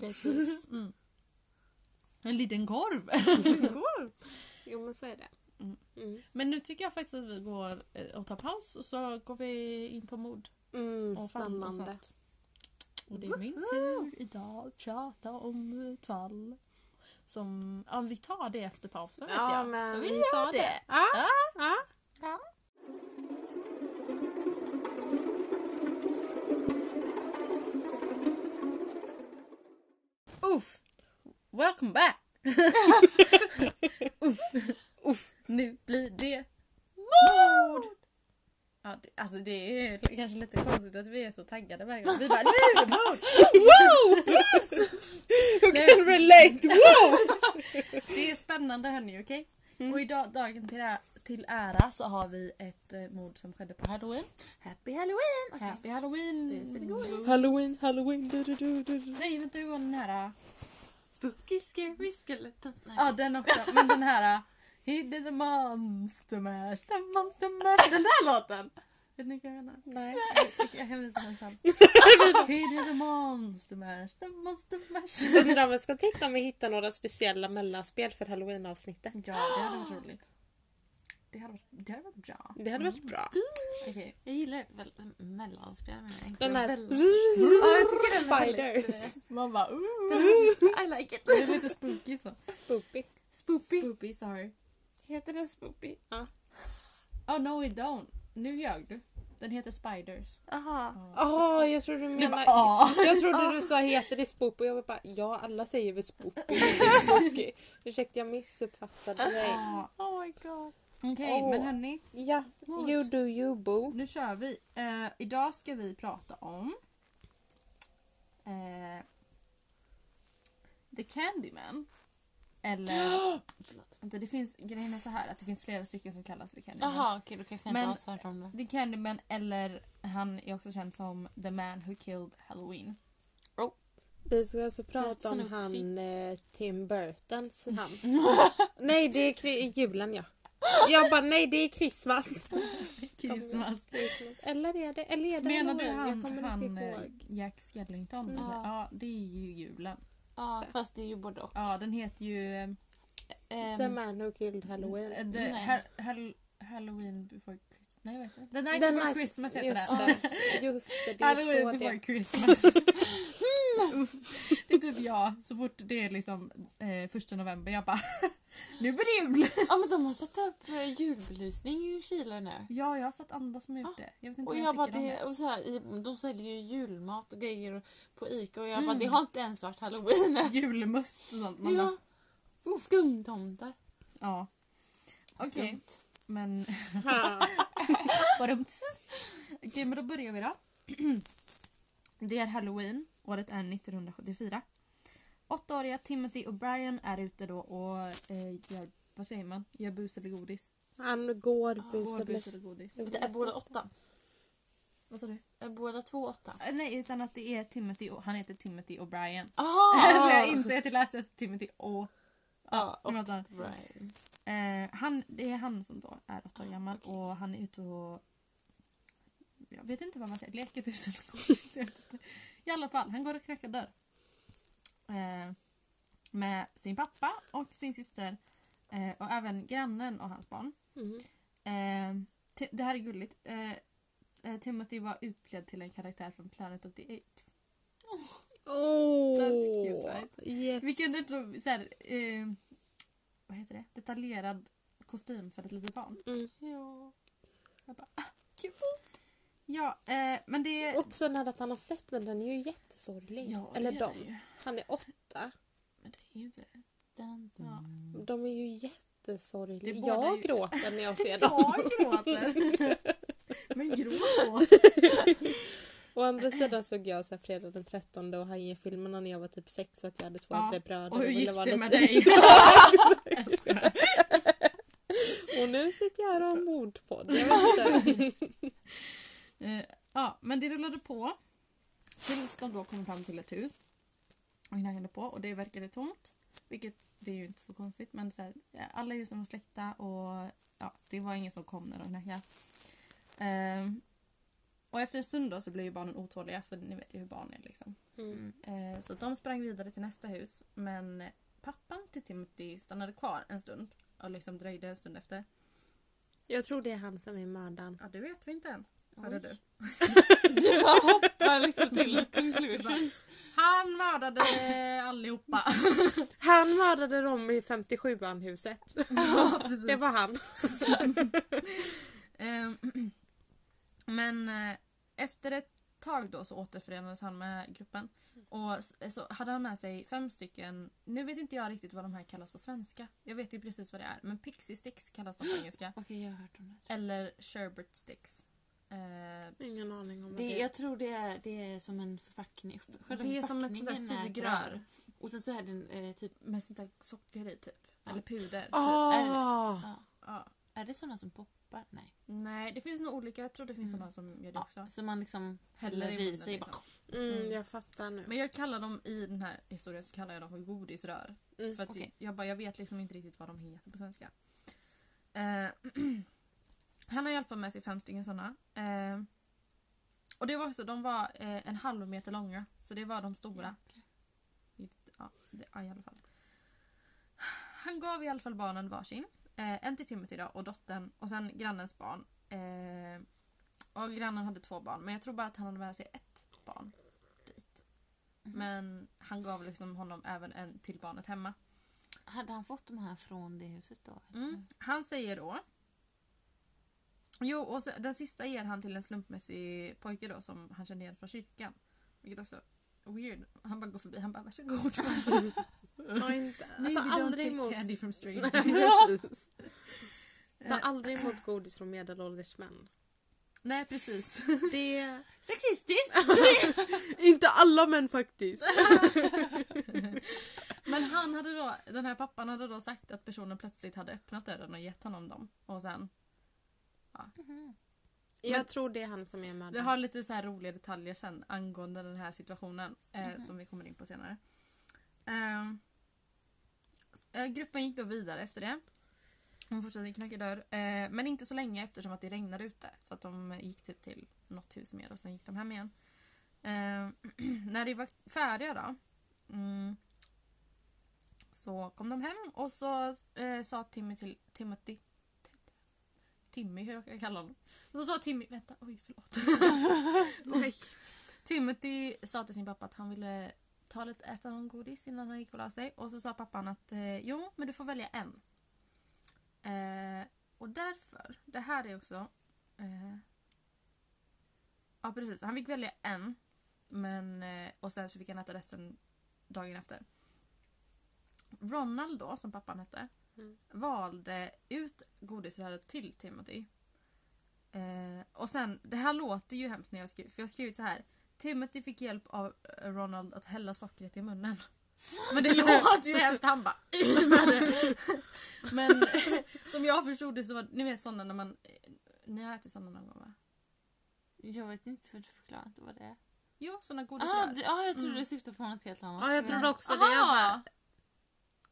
[SPEAKER 2] Precis.
[SPEAKER 1] Mm. En liten korv!
[SPEAKER 2] Jo men så är det.
[SPEAKER 1] Mm.
[SPEAKER 2] Mm.
[SPEAKER 1] Men nu tycker jag faktiskt att vi går eh, och tar paus och så går vi in på mord.
[SPEAKER 2] Mm,
[SPEAKER 1] och och
[SPEAKER 2] spännande.
[SPEAKER 1] sånt. Och det är min tur idag att prata om ett fall. Som, ja vi tar det efter pausen vet
[SPEAKER 2] Ja
[SPEAKER 1] jag.
[SPEAKER 2] men
[SPEAKER 1] vi
[SPEAKER 2] vi tar
[SPEAKER 1] det.
[SPEAKER 2] det. Ja.
[SPEAKER 1] Ja.
[SPEAKER 2] Ja.
[SPEAKER 1] Uff! Welcome back! Uff. Uff. Nu blir det mord! Ja, det, alltså det är kanske lite konstigt att vi är så taggade varje gång. Vi bara nu mord!
[SPEAKER 2] Wow! Yes! Who can relate? Wow!
[SPEAKER 1] Det är spännande hörni, okej?
[SPEAKER 2] Mm.
[SPEAKER 1] Och idag, dagen till, ä- till ära, så har vi ett eh, mord som skedde på halloween.
[SPEAKER 3] Happy halloween! Okej.
[SPEAKER 1] Happy halloween!
[SPEAKER 2] Halloween, halloween, du, du, du, du.
[SPEAKER 1] Nej, vänta hur går den här?
[SPEAKER 3] Spooky scary skeletons. Nej.
[SPEAKER 1] Ja, den också. Men den här... äh, He did the monster mash, the monster mash. Den där låten! Vet ni vad jag menar?
[SPEAKER 2] Nej.
[SPEAKER 1] Jag, jag kan visa den sen. He did the monster mash, the monster mash.
[SPEAKER 2] Undrar om vi ska titta om vi hittar några speciella mellanspel för halloween-avsnittet.
[SPEAKER 1] Ja, det hade varit roligt. Det hade varit, det hade varit bra.
[SPEAKER 2] Det hade varit bra.
[SPEAKER 1] Okej.
[SPEAKER 3] Jag gillar väl mellanspel. men inte
[SPEAKER 2] Den här... Ja,
[SPEAKER 3] jag tycker den är
[SPEAKER 2] Spiders.
[SPEAKER 1] Man bara ooh.
[SPEAKER 3] I like it.
[SPEAKER 1] Det är lite spooky så.
[SPEAKER 2] Spoopy.
[SPEAKER 3] Spoopy.
[SPEAKER 1] Spoopy, sorry.
[SPEAKER 3] Heter den Spoopy?
[SPEAKER 1] Oh no it don't. Nu ljög du. Den heter Spiders.
[SPEAKER 3] Aha.
[SPEAKER 2] Åh, jag trodde du
[SPEAKER 1] Du
[SPEAKER 2] menade...
[SPEAKER 1] bara ah.
[SPEAKER 2] Jag trodde du sa heter det spoopy och jag var bara ja alla säger väl spoopy. Ursäkta jag missuppfattade dig.
[SPEAKER 1] Ah.
[SPEAKER 3] Oh my god.
[SPEAKER 1] Okej
[SPEAKER 2] Åh.
[SPEAKER 1] men hörni.
[SPEAKER 2] Ja, you do you boo.
[SPEAKER 1] Nu kör vi. Eh, idag ska vi prata om eh, The Candyman. Eller... vänta, det finns, grejen är så här att det finns flera stycken som kallas för Candyman.
[SPEAKER 3] Jaha okej då kanske jag
[SPEAKER 1] Men-
[SPEAKER 3] inte har hört om det.
[SPEAKER 1] The Candyman eller han är också känd som The Man Who Killed Halloween.
[SPEAKER 2] Vi ska alltså prata om han eh, Tim Burtons han. nej det är julen ja. Jag bara nej det är Christmas.
[SPEAKER 1] Christmas.
[SPEAKER 2] Christmas. Eller är det, eller är det
[SPEAKER 1] Menar du han, han
[SPEAKER 2] inte
[SPEAKER 1] eh. Jack Skellington? Eller? Ja, det är ju julen.
[SPEAKER 3] Ja
[SPEAKER 1] det.
[SPEAKER 3] fast det är ju både och.
[SPEAKER 1] Ja, den heter ju eh,
[SPEAKER 3] Ehm,
[SPEAKER 2] The man who killed Halloween.
[SPEAKER 1] The
[SPEAKER 3] Nej.
[SPEAKER 1] ha- Hall- Halloween before. Nej, vet inte. The Night
[SPEAKER 2] The
[SPEAKER 1] before
[SPEAKER 2] night-
[SPEAKER 1] Christmas heter
[SPEAKER 2] Just
[SPEAKER 1] den.
[SPEAKER 2] det, just det, det är
[SPEAKER 1] Halloween
[SPEAKER 2] så
[SPEAKER 1] before
[SPEAKER 2] det
[SPEAKER 1] Christmas. Uff. det är typ jag, så fort det är liksom eh, första november, jag bara nu blir det jul!
[SPEAKER 3] Ja men de har satt upp eh, julbelysning i Chile nu.
[SPEAKER 1] Ja, jag har sett andra som har gjort
[SPEAKER 3] Ja.
[SPEAKER 1] det. Jag vet inte
[SPEAKER 3] Och
[SPEAKER 1] vad
[SPEAKER 3] jag
[SPEAKER 1] jag
[SPEAKER 3] bara,
[SPEAKER 1] tycker om
[SPEAKER 3] det,
[SPEAKER 1] det.
[SPEAKER 3] och så här, de säljer ju julmat och grejer på Ica och jag bara
[SPEAKER 1] Mm.
[SPEAKER 3] det har inte ens varit halloween.
[SPEAKER 1] Julmust och sånt. Man bara,
[SPEAKER 3] Ja. Skumtomtar.
[SPEAKER 1] ja. Okej,
[SPEAKER 3] Skumt.
[SPEAKER 1] Men. Okej, men då börjar vi då. Det är Halloween. Året är 1974. Åttaåriga Timothy O'Brien är ute då och eh, gör, vad säger man? Gör bus eller godis?
[SPEAKER 2] Han går
[SPEAKER 1] Går
[SPEAKER 2] bus
[SPEAKER 1] bus
[SPEAKER 2] eller...
[SPEAKER 1] godis.
[SPEAKER 3] Det är båda åtta.
[SPEAKER 1] Vad sa du?
[SPEAKER 3] Är båda två åtta?
[SPEAKER 1] Eh, Nej, utan att det är Timothy, och han heter Timothy O'Brien. Men jag inser att det lät som Timothy O.
[SPEAKER 3] Ja. Brian.
[SPEAKER 1] Eh, han, det är han som då är åtta år gammal och han är ute och jag vet inte vad man säger, leker bus eller godis. jag vet inte. I alla fall, han går och knackar dörr. Eh, med sin pappa och sin syster eh, och även grannen och hans barn.
[SPEAKER 2] Mm.
[SPEAKER 1] Eh, det här är gulligt. Eh, eh, Timothy var utklädd till en karaktär från Planet of the Apes.
[SPEAKER 2] Åh!
[SPEAKER 1] That's cute, right?
[SPEAKER 2] yes.
[SPEAKER 1] Vilken ändå så här, eh, vad heter det? detaljerad kostym för ett litet barn.
[SPEAKER 2] Mm.
[SPEAKER 3] Ja.
[SPEAKER 1] Jag bara, ah, cute. Ja, eh, men det...
[SPEAKER 2] Också när att han har sett den, den är ju jättesorglig.
[SPEAKER 1] Ja,
[SPEAKER 2] Eller
[SPEAKER 1] är
[SPEAKER 2] de. Han är åtta.
[SPEAKER 1] Men det är ju inte...
[SPEAKER 3] Dun, dun.
[SPEAKER 2] De är ju jättesorgliga.
[SPEAKER 1] är
[SPEAKER 2] Jag
[SPEAKER 1] ju-
[SPEAKER 2] gråter när jag ser dem.
[SPEAKER 1] Jag gråter! men gråt då!
[SPEAKER 2] Å andra sidan såg jag så här fredag den 13 och han ger filmerna när jag var typ sex för att jag hade två
[SPEAKER 1] Ja,
[SPEAKER 2] äldre bröder.
[SPEAKER 1] Och hur gick det
[SPEAKER 2] lite-
[SPEAKER 1] med dig? Jag skojar.
[SPEAKER 2] Och nu sitter jag här och har mordpodd. Jag vet inte.
[SPEAKER 1] Eh, ja, men det rullade på. Tills de då kom fram till ett hus. Och knackade på och det verkade tomt. Vilket det är ju inte så konstigt men så här, alla husen var släckta och ja, det var ingen som kom när de knackade. Ehm, och efter en stund då så blev ju barnen otåliga för ni vet ju hur barn är liksom.
[SPEAKER 2] Mm.
[SPEAKER 1] Eh, så de sprang vidare till nästa hus men pappan till Timothy stannade kvar en stund och liksom dröjde en stund efter.
[SPEAKER 2] Jag tror det är han som är mördaren.
[SPEAKER 1] Ja, det vet vi inte än. Hörde du?
[SPEAKER 3] Du bara hoppar liksom till conclusions.
[SPEAKER 1] Han mördade allihopa.
[SPEAKER 2] Han mördade dem i 57an huset.
[SPEAKER 1] ja.
[SPEAKER 2] Det var han.
[SPEAKER 1] Ehm, Men eh, efter ett tag då så återförenades han med gruppen. Och s- så hade han med sig fem stycken, nu vet inte jag riktigt vad de här kallas på svenska. Jag vet ju precis vad det är. Men pixie sticks kallas de på engelska.
[SPEAKER 3] Okej, jag har hört om det.
[SPEAKER 1] Eller sherbet sticks. Eh,
[SPEAKER 2] Ingen aning om vad
[SPEAKER 3] det
[SPEAKER 2] det är.
[SPEAKER 3] jag tror det är, det är som en förpackning. Själva
[SPEAKER 1] det är som ett sånt där
[SPEAKER 3] är
[SPEAKER 1] sugrör.
[SPEAKER 3] Och sen så är den eh, typ...
[SPEAKER 1] Med sånt där socker i typ.
[SPEAKER 3] Ja.
[SPEAKER 1] Eller puder. Typ.
[SPEAKER 2] Ah!
[SPEAKER 3] Ja.
[SPEAKER 1] Ja.
[SPEAKER 3] Är det såna som poppar? Nej.
[SPEAKER 1] Nej, det finns nog olika. Jag tror det finns
[SPEAKER 3] Mm.
[SPEAKER 1] sådana som gör det
[SPEAKER 3] Ja,
[SPEAKER 1] också.
[SPEAKER 3] så man liksom
[SPEAKER 1] Häller
[SPEAKER 3] häller
[SPEAKER 1] i
[SPEAKER 3] sig.
[SPEAKER 1] liksom.
[SPEAKER 3] bara-
[SPEAKER 2] Mm,
[SPEAKER 1] Mm.
[SPEAKER 2] jag fattar nu.
[SPEAKER 1] Men jag kallar dem i den här historien så kallar jag dem för godisrör.
[SPEAKER 2] Mm.
[SPEAKER 1] För att
[SPEAKER 3] Okej.
[SPEAKER 1] jag, bara, jag vet liksom inte riktigt vad de heter på svenska. Eh, han har i alla fall med sig fem stycken sådana. Eh, och det var också, de var eh, en halv meter långa. Så det var de stora. Ja, det, ja, i alla fall. Han gav i alla fall barnen varsin. Eh, en till Timothy då, och dottern och sen grannens barn. Eh, och grannen hade två barn men jag tror bara att han hade med sig ett barn dit.
[SPEAKER 3] Mhm.
[SPEAKER 1] Men han gav liksom honom även en till barnet hemma.
[SPEAKER 3] Hade han fått de här från det huset då?
[SPEAKER 1] Mm. Han säger då Jo, och så, den sista ger han till en slumpmässig pojke då som han kände igen från kyrkan. Vilket också weird. Han bara går förbi, han bara varsågod.
[SPEAKER 2] Ja, inte.
[SPEAKER 1] Maybe
[SPEAKER 2] Ta aldrig emot.
[SPEAKER 1] candy from strangers.
[SPEAKER 2] Precis. Ta
[SPEAKER 1] Eh,
[SPEAKER 2] aldrig emot godis från medelålders män.
[SPEAKER 1] Nej precis.
[SPEAKER 2] Det...
[SPEAKER 3] Sexistiskt!
[SPEAKER 2] inte alla män faktiskt.
[SPEAKER 1] Men han hade då, den här pappan hade då sagt att personen plötsligt hade öppnat dörren och gett honom dem. Och sen,
[SPEAKER 3] Mhm.
[SPEAKER 2] Jag
[SPEAKER 1] Men-
[SPEAKER 2] tror det är han som är
[SPEAKER 1] vi
[SPEAKER 2] mördaren.
[SPEAKER 1] har lite så här roliga detaljer sen angående den här situationen eh,
[SPEAKER 3] Mhm.
[SPEAKER 1] som vi kommer in på senare. Ehm, eh, gruppen gick då vidare efter det. De fortsatte knacka dörr. Eh, men inte så länge eftersom att det regnade ute. Så att de gick typ till något hus mer och sen gick de hem igen. Eh, när de var färdiga då. Mm, så kom de hem och så eh, sa Timmy till Timothy. Timmy, hur jag kalla honom. Så sa Timmy, vänta, oj förlåt.
[SPEAKER 2] Oj.
[SPEAKER 1] Timothy sa till sin pappa att han ville ta lite, äta någon godis innan han gick och la sig. Och så sa pappan att eh, jo, men du får välja en. Eh, och därför, det här är också... Eh, ja precis, han fick välja en. Men, eh, och sen så fick han äta resten dagen efter. Ronald då, som pappan hette,
[SPEAKER 2] Mm.
[SPEAKER 1] valde ut godisröret till Timothy. Eh, och sen, det här låter ju hemskt när jag skriver, för jag har skrivit så här. Timothy fick hjälp av eh, Ronald att hälla sockret i munnen. Men det låter ju hemskt, han bara "I med det." Men som jag förstod det så var ni vet sådana när man, ni har ätit sådana någon gång va?
[SPEAKER 3] Jag vet inte för du förklarar inte vad det är.
[SPEAKER 1] Jo, sådana
[SPEAKER 3] Ah,
[SPEAKER 1] godisrör.
[SPEAKER 3] du, ah, jag trodde
[SPEAKER 1] Mm.
[SPEAKER 3] du syftade på något helt annat.
[SPEAKER 2] Ja, jag trodde också det. Jag bara,
[SPEAKER 1] Aha!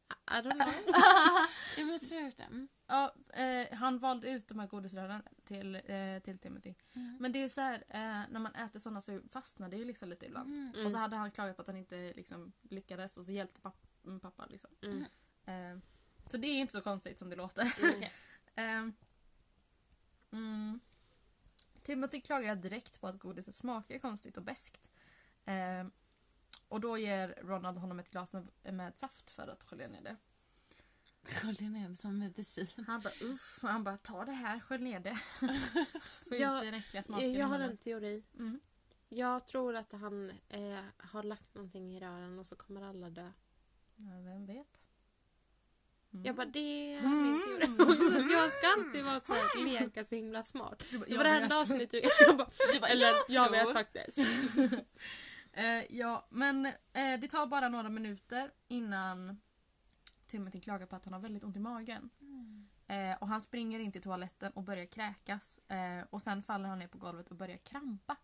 [SPEAKER 2] I don't know.
[SPEAKER 3] Ja, men jag tror jag har gjort det. Mm.
[SPEAKER 1] Ja, eh, han valde ut de här godisrören till, eh, till Timothy.
[SPEAKER 3] Mm.
[SPEAKER 1] Men det är så här, eh, när man äter sådana så fastnar det ju liksom lite ibland.
[SPEAKER 3] Mm.
[SPEAKER 2] Mm.
[SPEAKER 1] Och så hade han klagat på att han inte liksom, lyckades och så hjälpte papp, mm, pappa. Liksom.
[SPEAKER 2] Mm.
[SPEAKER 1] Eh, så det är inte så konstigt som det låter.
[SPEAKER 2] Mm.
[SPEAKER 1] Timothy klagar direkt på att godiset smakar konstigt och beskt. Och då ger Ronald honom ett glas med, med saft för att skölja ner det.
[SPEAKER 3] Skölja ner det som medicin.
[SPEAKER 1] Han bara uff, och han bara ta det här, skölj ner det. Få ut
[SPEAKER 2] Ja,
[SPEAKER 1] den äckliga smaken.
[SPEAKER 2] Jag har en teori.
[SPEAKER 1] Mm.
[SPEAKER 2] Jag tror att han eh, har lagt någonting i rören och så kommer alla dö.
[SPEAKER 1] Ja, vem vet? Mm.
[SPEAKER 2] Jag bara, det är min teori också. Jag ska alltid vara så här, leka så himla smart.
[SPEAKER 1] jag
[SPEAKER 2] Varenda
[SPEAKER 1] vet.
[SPEAKER 2] avsnitt jag bara, eller
[SPEAKER 3] jag
[SPEAKER 2] jag vet faktiskt.
[SPEAKER 1] Eh, ja, men eh, det tar bara några minuter innan Timothy klagar på att han har väldigt ont i magen. Eh, och han springer in till toaletten och börjar kräkas. Eh, och sen faller han ner på golvet och börjar krampa.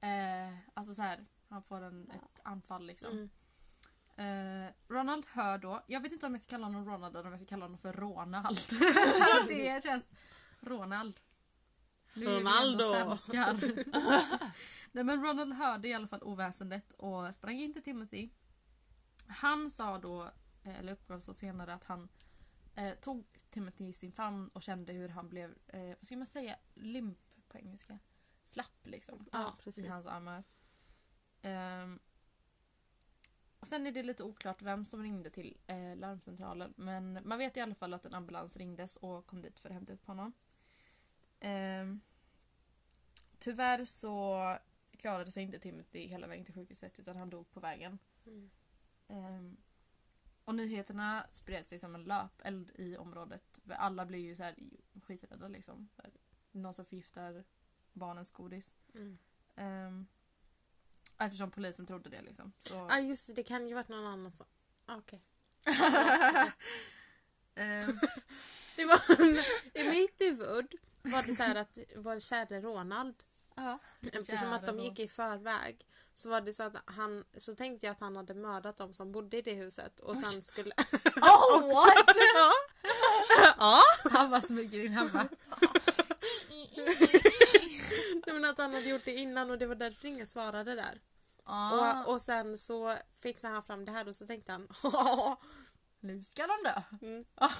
[SPEAKER 1] Eh, alltså så här, han får en, ett anfall liksom.
[SPEAKER 2] Mm.
[SPEAKER 1] Eh, Ronald hör då, jag vet inte om jag ska kalla honom Ronald eller om jag ska kalla honom för Ronald. det känns... Ronald. Nu är vi ändå
[SPEAKER 2] Ronaldo.
[SPEAKER 1] Nej men Ronald hörde i alla fall oväsendet och sprang in till Timothy. Han sa då, eh, eller uppgav så senare att han eh, tog Timothy i sin famn och kände hur han blev, eh, vad ska man säga, limp på engelska. Slapp liksom
[SPEAKER 2] Ja,
[SPEAKER 1] i
[SPEAKER 2] precis.
[SPEAKER 1] hans armar. Ehm, och sen är det lite oklart vem som ringde till eh, larmcentralen men man vet i alla fall att en ambulans ringdes och kom dit för att hämta upp honom. Ehm, tyvärr så klarade sig inte Timothy hela vägen till sjukhuset utan han dog på vägen.
[SPEAKER 2] Mm.
[SPEAKER 1] Ehm, och nyheterna spred sig som en löpeld i området. Alla blev ju så här skiträdda liksom. Någon som förgiftar barnens godis.
[SPEAKER 2] Mm.
[SPEAKER 1] Um, eftersom polisen trodde det liksom. Så,
[SPEAKER 2] Ja just det, det kan ju varit någon annan som... Ah, Okej.
[SPEAKER 1] Ehm,
[SPEAKER 2] Det var, I mitt huvud var det så här att vår käre Ronald
[SPEAKER 3] Ja.
[SPEAKER 2] Eftersom att de gick i förväg så var det så att han så tänkte jag att han hade mördat dem som bodde i det huset och sen skulle...
[SPEAKER 1] oh what!
[SPEAKER 2] ja. ja.
[SPEAKER 1] Han bara smyger in. Han bara
[SPEAKER 2] Nej, men att han hade gjort det innan och det var därför ingen svarade där.
[SPEAKER 1] ah,
[SPEAKER 2] Och, och sen så fixade han fram det här och så tänkte han
[SPEAKER 1] nu ska de dö.
[SPEAKER 2] mm.
[SPEAKER 1] Ah.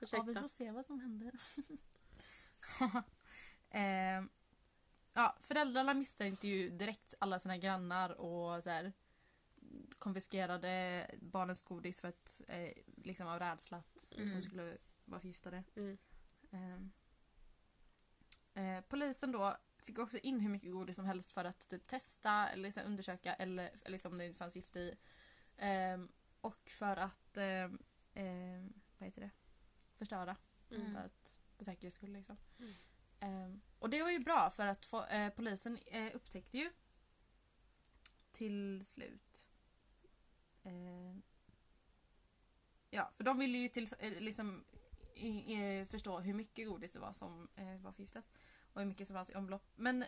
[SPEAKER 1] Uff. Ja, vi
[SPEAKER 2] Ursäkta.
[SPEAKER 1] får se vad som händer. Ehm, ja, föräldrarna misstänkte ju direkt alla sina grannar och så här, konfiskerade barnens godis för att eh, liksom av rädsla att
[SPEAKER 2] Mm.
[SPEAKER 1] de skulle vara förgiftade.
[SPEAKER 2] Mm.
[SPEAKER 1] Ehm, eh, polisen då fick också in hur mycket godis som helst för att typ testa eller här, undersöka eller, eller liksom, om det fanns gift i. Ehm, och för att ehm, vad heter det? Förstöra.
[SPEAKER 2] Mm.
[SPEAKER 1] För att, på säkerhets skull liksom. Ehm, och det var ju bra för att få, eh, polisen eh, upptäckte ju till slut ehm, Ja, för de ville ju till, eh, liksom i, i, förstå hur mycket godis det var som eh, var förgiftat. Och hur mycket som fanns i omlopp. Men...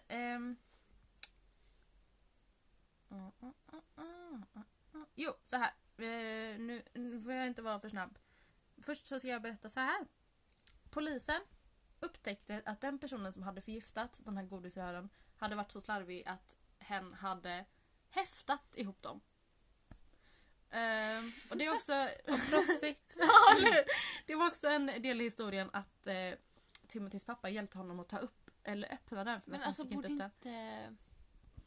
[SPEAKER 1] ah, ah, ah. Jo, så här. Eh, nu, nu får jag inte vara för snabb. Först så ska jag berätta så här. Polisen upptäckte att den personen som hade förgiftat de här godisrören hade varit så slarvig att hen hade häftat ihop dem. Ehm, och det är också...
[SPEAKER 2] Proffsigt.
[SPEAKER 1] Ja, eller hur? det var också en del i historien att eh, Timothys pappa hjälpte honom att ta upp eller öppna den för
[SPEAKER 3] Men alltså borde
[SPEAKER 1] inte
[SPEAKER 3] inte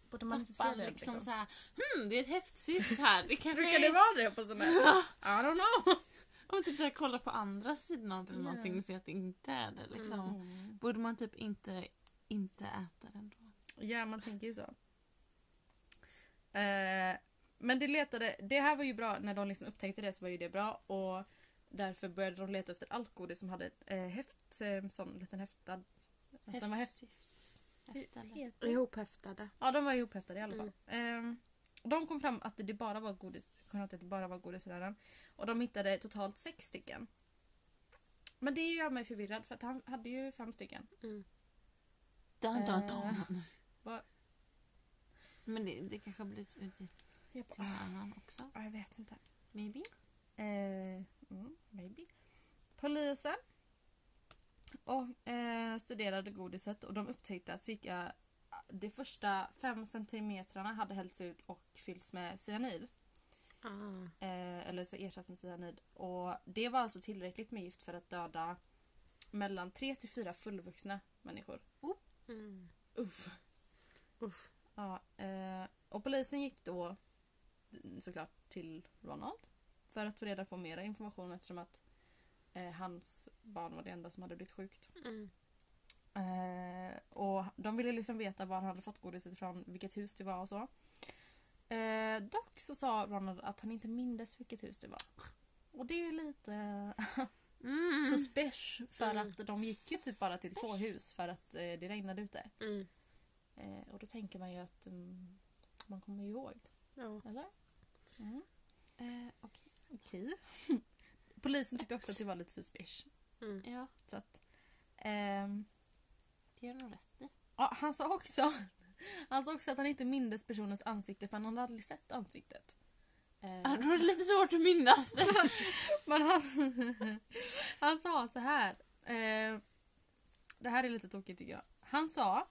[SPEAKER 1] Borde man inte se
[SPEAKER 3] pappa
[SPEAKER 1] det?
[SPEAKER 3] liksom,
[SPEAKER 1] Liksom?
[SPEAKER 3] såhär hmm det är ett häftigt här. Det kanske
[SPEAKER 1] Brukar det vara det på sådana här? I don't know.
[SPEAKER 3] Om typ såhär kolla på andra sidan av det eller
[SPEAKER 1] Ja.
[SPEAKER 3] någonting och se att det inte är det liksom.
[SPEAKER 1] Mm.
[SPEAKER 3] Borde man typ inte, inte äta den då?
[SPEAKER 1] Ja, man tänker ju så. Eh, men det letade, det här var ju bra, när de liksom upptäckte det så var ju det bra och därför började de leta efter allt godis som hade ett eh, häft, eh, sån liten häftad... att De var häft,
[SPEAKER 3] Häftande.
[SPEAKER 1] heter-
[SPEAKER 2] Ihophäftade.
[SPEAKER 1] Ja, de var ihophäftade i alla fall.
[SPEAKER 2] Mm.
[SPEAKER 1] De kom fram att det bara var godis, kom fram till att det bara var godisrören. Och de hittade totalt sex stycken. Men det gör mig förvirrad för att han hade ju fem stycken.
[SPEAKER 2] Mm.
[SPEAKER 3] Dun, dun,
[SPEAKER 1] Eh,
[SPEAKER 3] dun.
[SPEAKER 1] vad-
[SPEAKER 3] Men det, det kanske har blivit utgivet
[SPEAKER 1] Jag, bara,
[SPEAKER 3] till någon annan också.
[SPEAKER 1] ah, jag vet inte.
[SPEAKER 3] Maybe?
[SPEAKER 1] Eh, mm, maybe. Polisen och, eh, studerade godiset och de upptäckte att cirka de första fem centimetrarna hade hällts ut och fyllts med cyanid.
[SPEAKER 2] Ah.
[SPEAKER 1] Eh, eller så ersatts med cyanid. Och det var alltså tillräckligt med gift för att döda mellan tre till fyra fullvuxna människor.
[SPEAKER 2] Mm.
[SPEAKER 1] Uff.
[SPEAKER 2] Uff.
[SPEAKER 1] Ja, eh, och polisen gick då mm, såklart till Ronald för att få reda på mera information eftersom att eh, hans barn var det enda som hade blivit sjukt.
[SPEAKER 2] Mm.
[SPEAKER 1] Eh, och de ville liksom veta var han hade fått godiset ifrån, vilket hus det var och så. Eh, dock så sa Ronald att han inte mindes vilket hus det var. Och det är ju lite
[SPEAKER 2] Mm.
[SPEAKER 1] suspicious för
[SPEAKER 2] Mm.
[SPEAKER 1] att de gick ju typ bara till två hus för att eh, det regnade ute.
[SPEAKER 2] Mm.
[SPEAKER 1] Eh, och då tänker man ju att mm, man kommer ju ihåg,
[SPEAKER 2] Ja.
[SPEAKER 1] eller? Mm.
[SPEAKER 3] Eh, Okej.
[SPEAKER 1] Okej. Polisen tyckte också att det var lite suspicious.
[SPEAKER 2] Mm.
[SPEAKER 3] Ja,
[SPEAKER 1] Så att, ehm,
[SPEAKER 3] det gör nog rätt i.
[SPEAKER 1] ja, han sa också han sa också att han inte mindes personens ansikte för han hade aldrig sett ansiktet. Eh,
[SPEAKER 3] Ja, Då är det lite svårt att minnas det.
[SPEAKER 1] Men han, han sa så här. Eh, det här är lite tokigt tycker jag. Han sa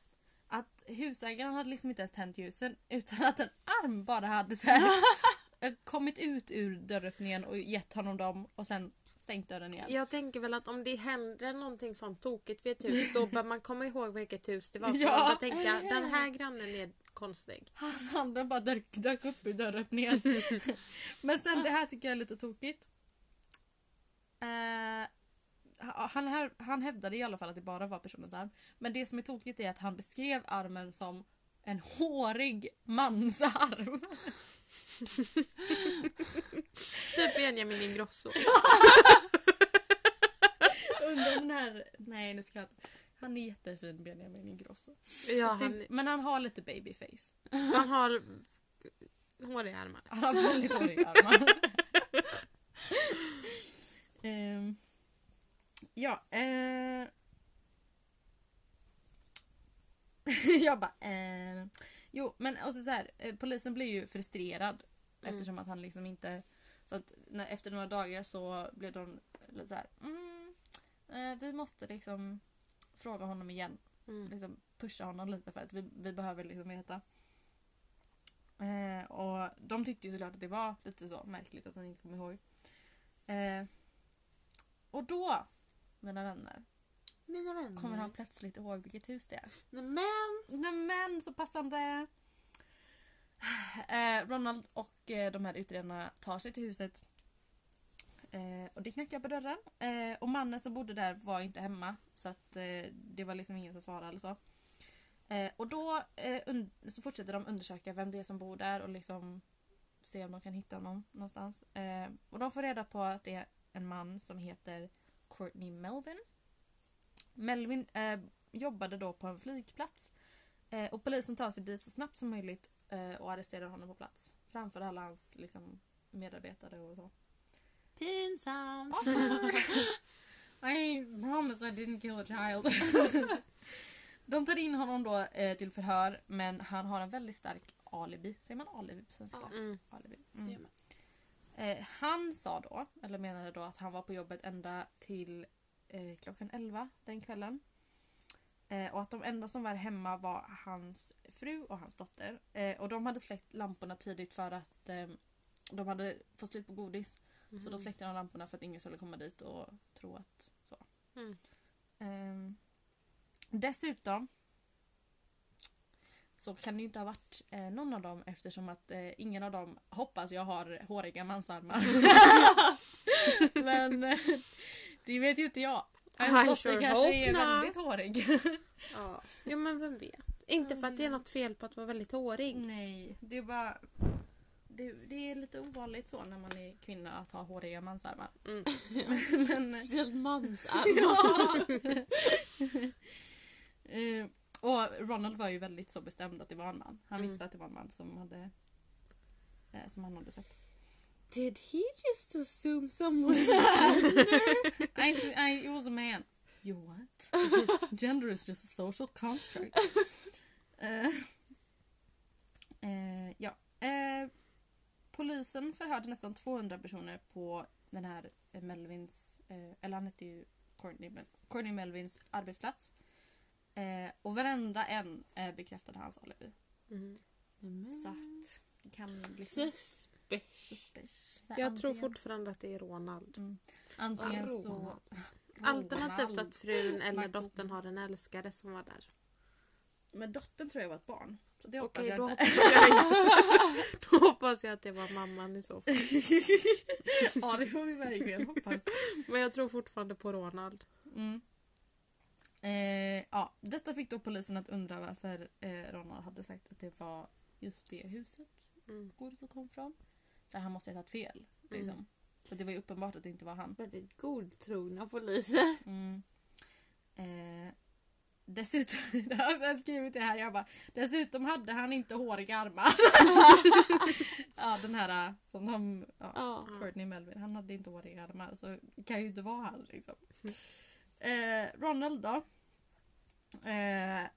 [SPEAKER 1] att husägaren hade liksom inte ens tänt ljusen utan att en arm bara hade så här, kommit ut ur dörröppningen och gett honom dem och sen stängt dörren igen.
[SPEAKER 2] Jag tänker väl att om det händer någonting sånt tokigt vid ett hus då bör man komma ihåg vilket hus det var. För
[SPEAKER 1] Ja.
[SPEAKER 2] bör tänka den här grannen är konstig.
[SPEAKER 1] Hans handen bara dök, dök upp ur dörröppningen. Men sen det här tycker jag är lite tokigt. Eh, han, här, han hävdade i alla fall att det bara var personens arm. Men det som är tokigt är att han beskrev armen som en hårig mansarm.
[SPEAKER 2] Typ Benjamin Ingrosso.
[SPEAKER 1] Under den här... Nej nu ska jag inte. Han är jättefin Benjamin Ingrosso.
[SPEAKER 2] Ja, han,
[SPEAKER 1] Tänkte- Men han har lite babyface.
[SPEAKER 2] han har håriga armar.
[SPEAKER 1] Han har väldigt håriga armar. Ehm, ja. Eh, jag bara... Eh, jo, men och så så här, eh, polisen blir ju frustrerad
[SPEAKER 2] Mm.
[SPEAKER 1] eftersom att han liksom inte... Så att när, efter några dagar så blev de lite så här... Mm, eh, vi måste liksom fråga honom igen
[SPEAKER 2] Mm.
[SPEAKER 1] liksom pusha honom lite för att vi, vi behöver liksom veta. Eh, och de tyckte ju såklart att det var lite så märkligt att han inte kom ihåg. Eh, och då, mina vänner,
[SPEAKER 3] Mina vänner.
[SPEAKER 1] kommer han plötsligt ihåg vilket hus det är.
[SPEAKER 3] Men.
[SPEAKER 1] Nej men så passande. Eh, Ronald och eh, de här utredarna tar sig till huset. Eh, och det knackar på dörren. Eh, och mannen som bodde där var inte hemma. Så att eh, det var liksom ingen som svarade eller så. Eh, och då så fortsätter de undersöka vem det är som bor där och liksom se om de kan hitta honom någonstans. Och de får reda på att det är en man som heter Courtney Melvin. Melvin eh, jobbade då på en flygplats. Eh, och polisen tar sig dit så snabbt som möjligt eh, och arresterar honom på plats. Framför alla hans liksom, medarbetare och så.
[SPEAKER 3] Pinsamt.
[SPEAKER 1] I promise I didn't kill a child. De tar in honom då eh, till förhör men han har en väldigt stark alibi. Säger man alibi på svenska?
[SPEAKER 3] Ja.
[SPEAKER 2] Mm.
[SPEAKER 1] alibi. Mm. Eh, han sa då, eller menade då att han var på jobbet ända till eh, klockan 11 den kvällen. Eh, och att de enda som var hemma var hans fru och hans dotter. Eh, och de hade släckt lamporna tidigt för att de hade fått slut på godis. Så då släckte de lamporna för att ingen skulle komma dit och tro att så.
[SPEAKER 2] Mm.
[SPEAKER 1] Ehm, dessutom så kan det ju inte ha varit eh, någon av dem eftersom att eh, ingen av dem hoppas jag har håriga mansarmar. Men eh, det vet ju inte jag. Hans dotter
[SPEAKER 2] sure
[SPEAKER 1] kanske är
[SPEAKER 2] not.
[SPEAKER 1] väldigt hårig.
[SPEAKER 2] Ja. Jo men vem vet. Inte för att det är något fel på att vara väldigt hårig.
[SPEAKER 1] Nej, det är bara... Det, det är lite ovanligt så när man är kvinna att ha håriga mansarmar.
[SPEAKER 2] Mm.
[SPEAKER 1] Men,
[SPEAKER 3] Speciellt mansarm.
[SPEAKER 1] Ja. Eh, och Ronald var ju väldigt så bestämd att det var en man. Han
[SPEAKER 2] Mm.
[SPEAKER 1] visste att det var en man som hade eh, som han hade sett.
[SPEAKER 3] Did he just assume someone
[SPEAKER 1] I, I, it was a man. You what? Gender is just a social construct. Eh, ja. Eh, polisen förhörde nästan 200 personer på den här Melvins, eller han hette ju Courtney, Courtney Melvins arbetsplats. Och varenda en bekräftade hans alibi.
[SPEAKER 2] Mm.
[SPEAKER 1] Så att kan liksom... Suspicious. Så här,
[SPEAKER 2] Jag tror
[SPEAKER 1] antingen-
[SPEAKER 2] fortfarande att det är Ronald.
[SPEAKER 1] Mm. Antingen så...
[SPEAKER 2] Ronald. Alternativt
[SPEAKER 1] Ronald.
[SPEAKER 2] att frun eller dottern har en älskare som var där.
[SPEAKER 1] Men dottern tror jag var ett barn. Så det hoppas
[SPEAKER 2] Okej,
[SPEAKER 1] jag
[SPEAKER 2] då
[SPEAKER 1] inte.
[SPEAKER 2] hoppas jag, då hoppas jag att det var mamman i så fall.
[SPEAKER 1] ja det får vi verkligen hoppas.
[SPEAKER 2] Men jag tror fortfarande på Ronald.
[SPEAKER 1] Mm. Eh, ja, detta fick då polisen att undra varför eh, Ronald hade sagt att det var just det huset
[SPEAKER 2] Mm.
[SPEAKER 1] godiset kom från. Så han måste ha tagit fel. Liksom.
[SPEAKER 2] Mm.
[SPEAKER 1] För det var ju uppenbart att det inte var han.
[SPEAKER 3] Väldigt godtrogna poliser.
[SPEAKER 1] Mm. Eh, dessutom, det har jag skrivit det här, jag bara, dessutom hade han inte håriga armar. ja den här eh, som de, ja,
[SPEAKER 3] Ja.
[SPEAKER 1] Courtney Melvin, han hade inte håriga armar så det kan ju inte vara han liksom. Eh, Ronald då. Eh,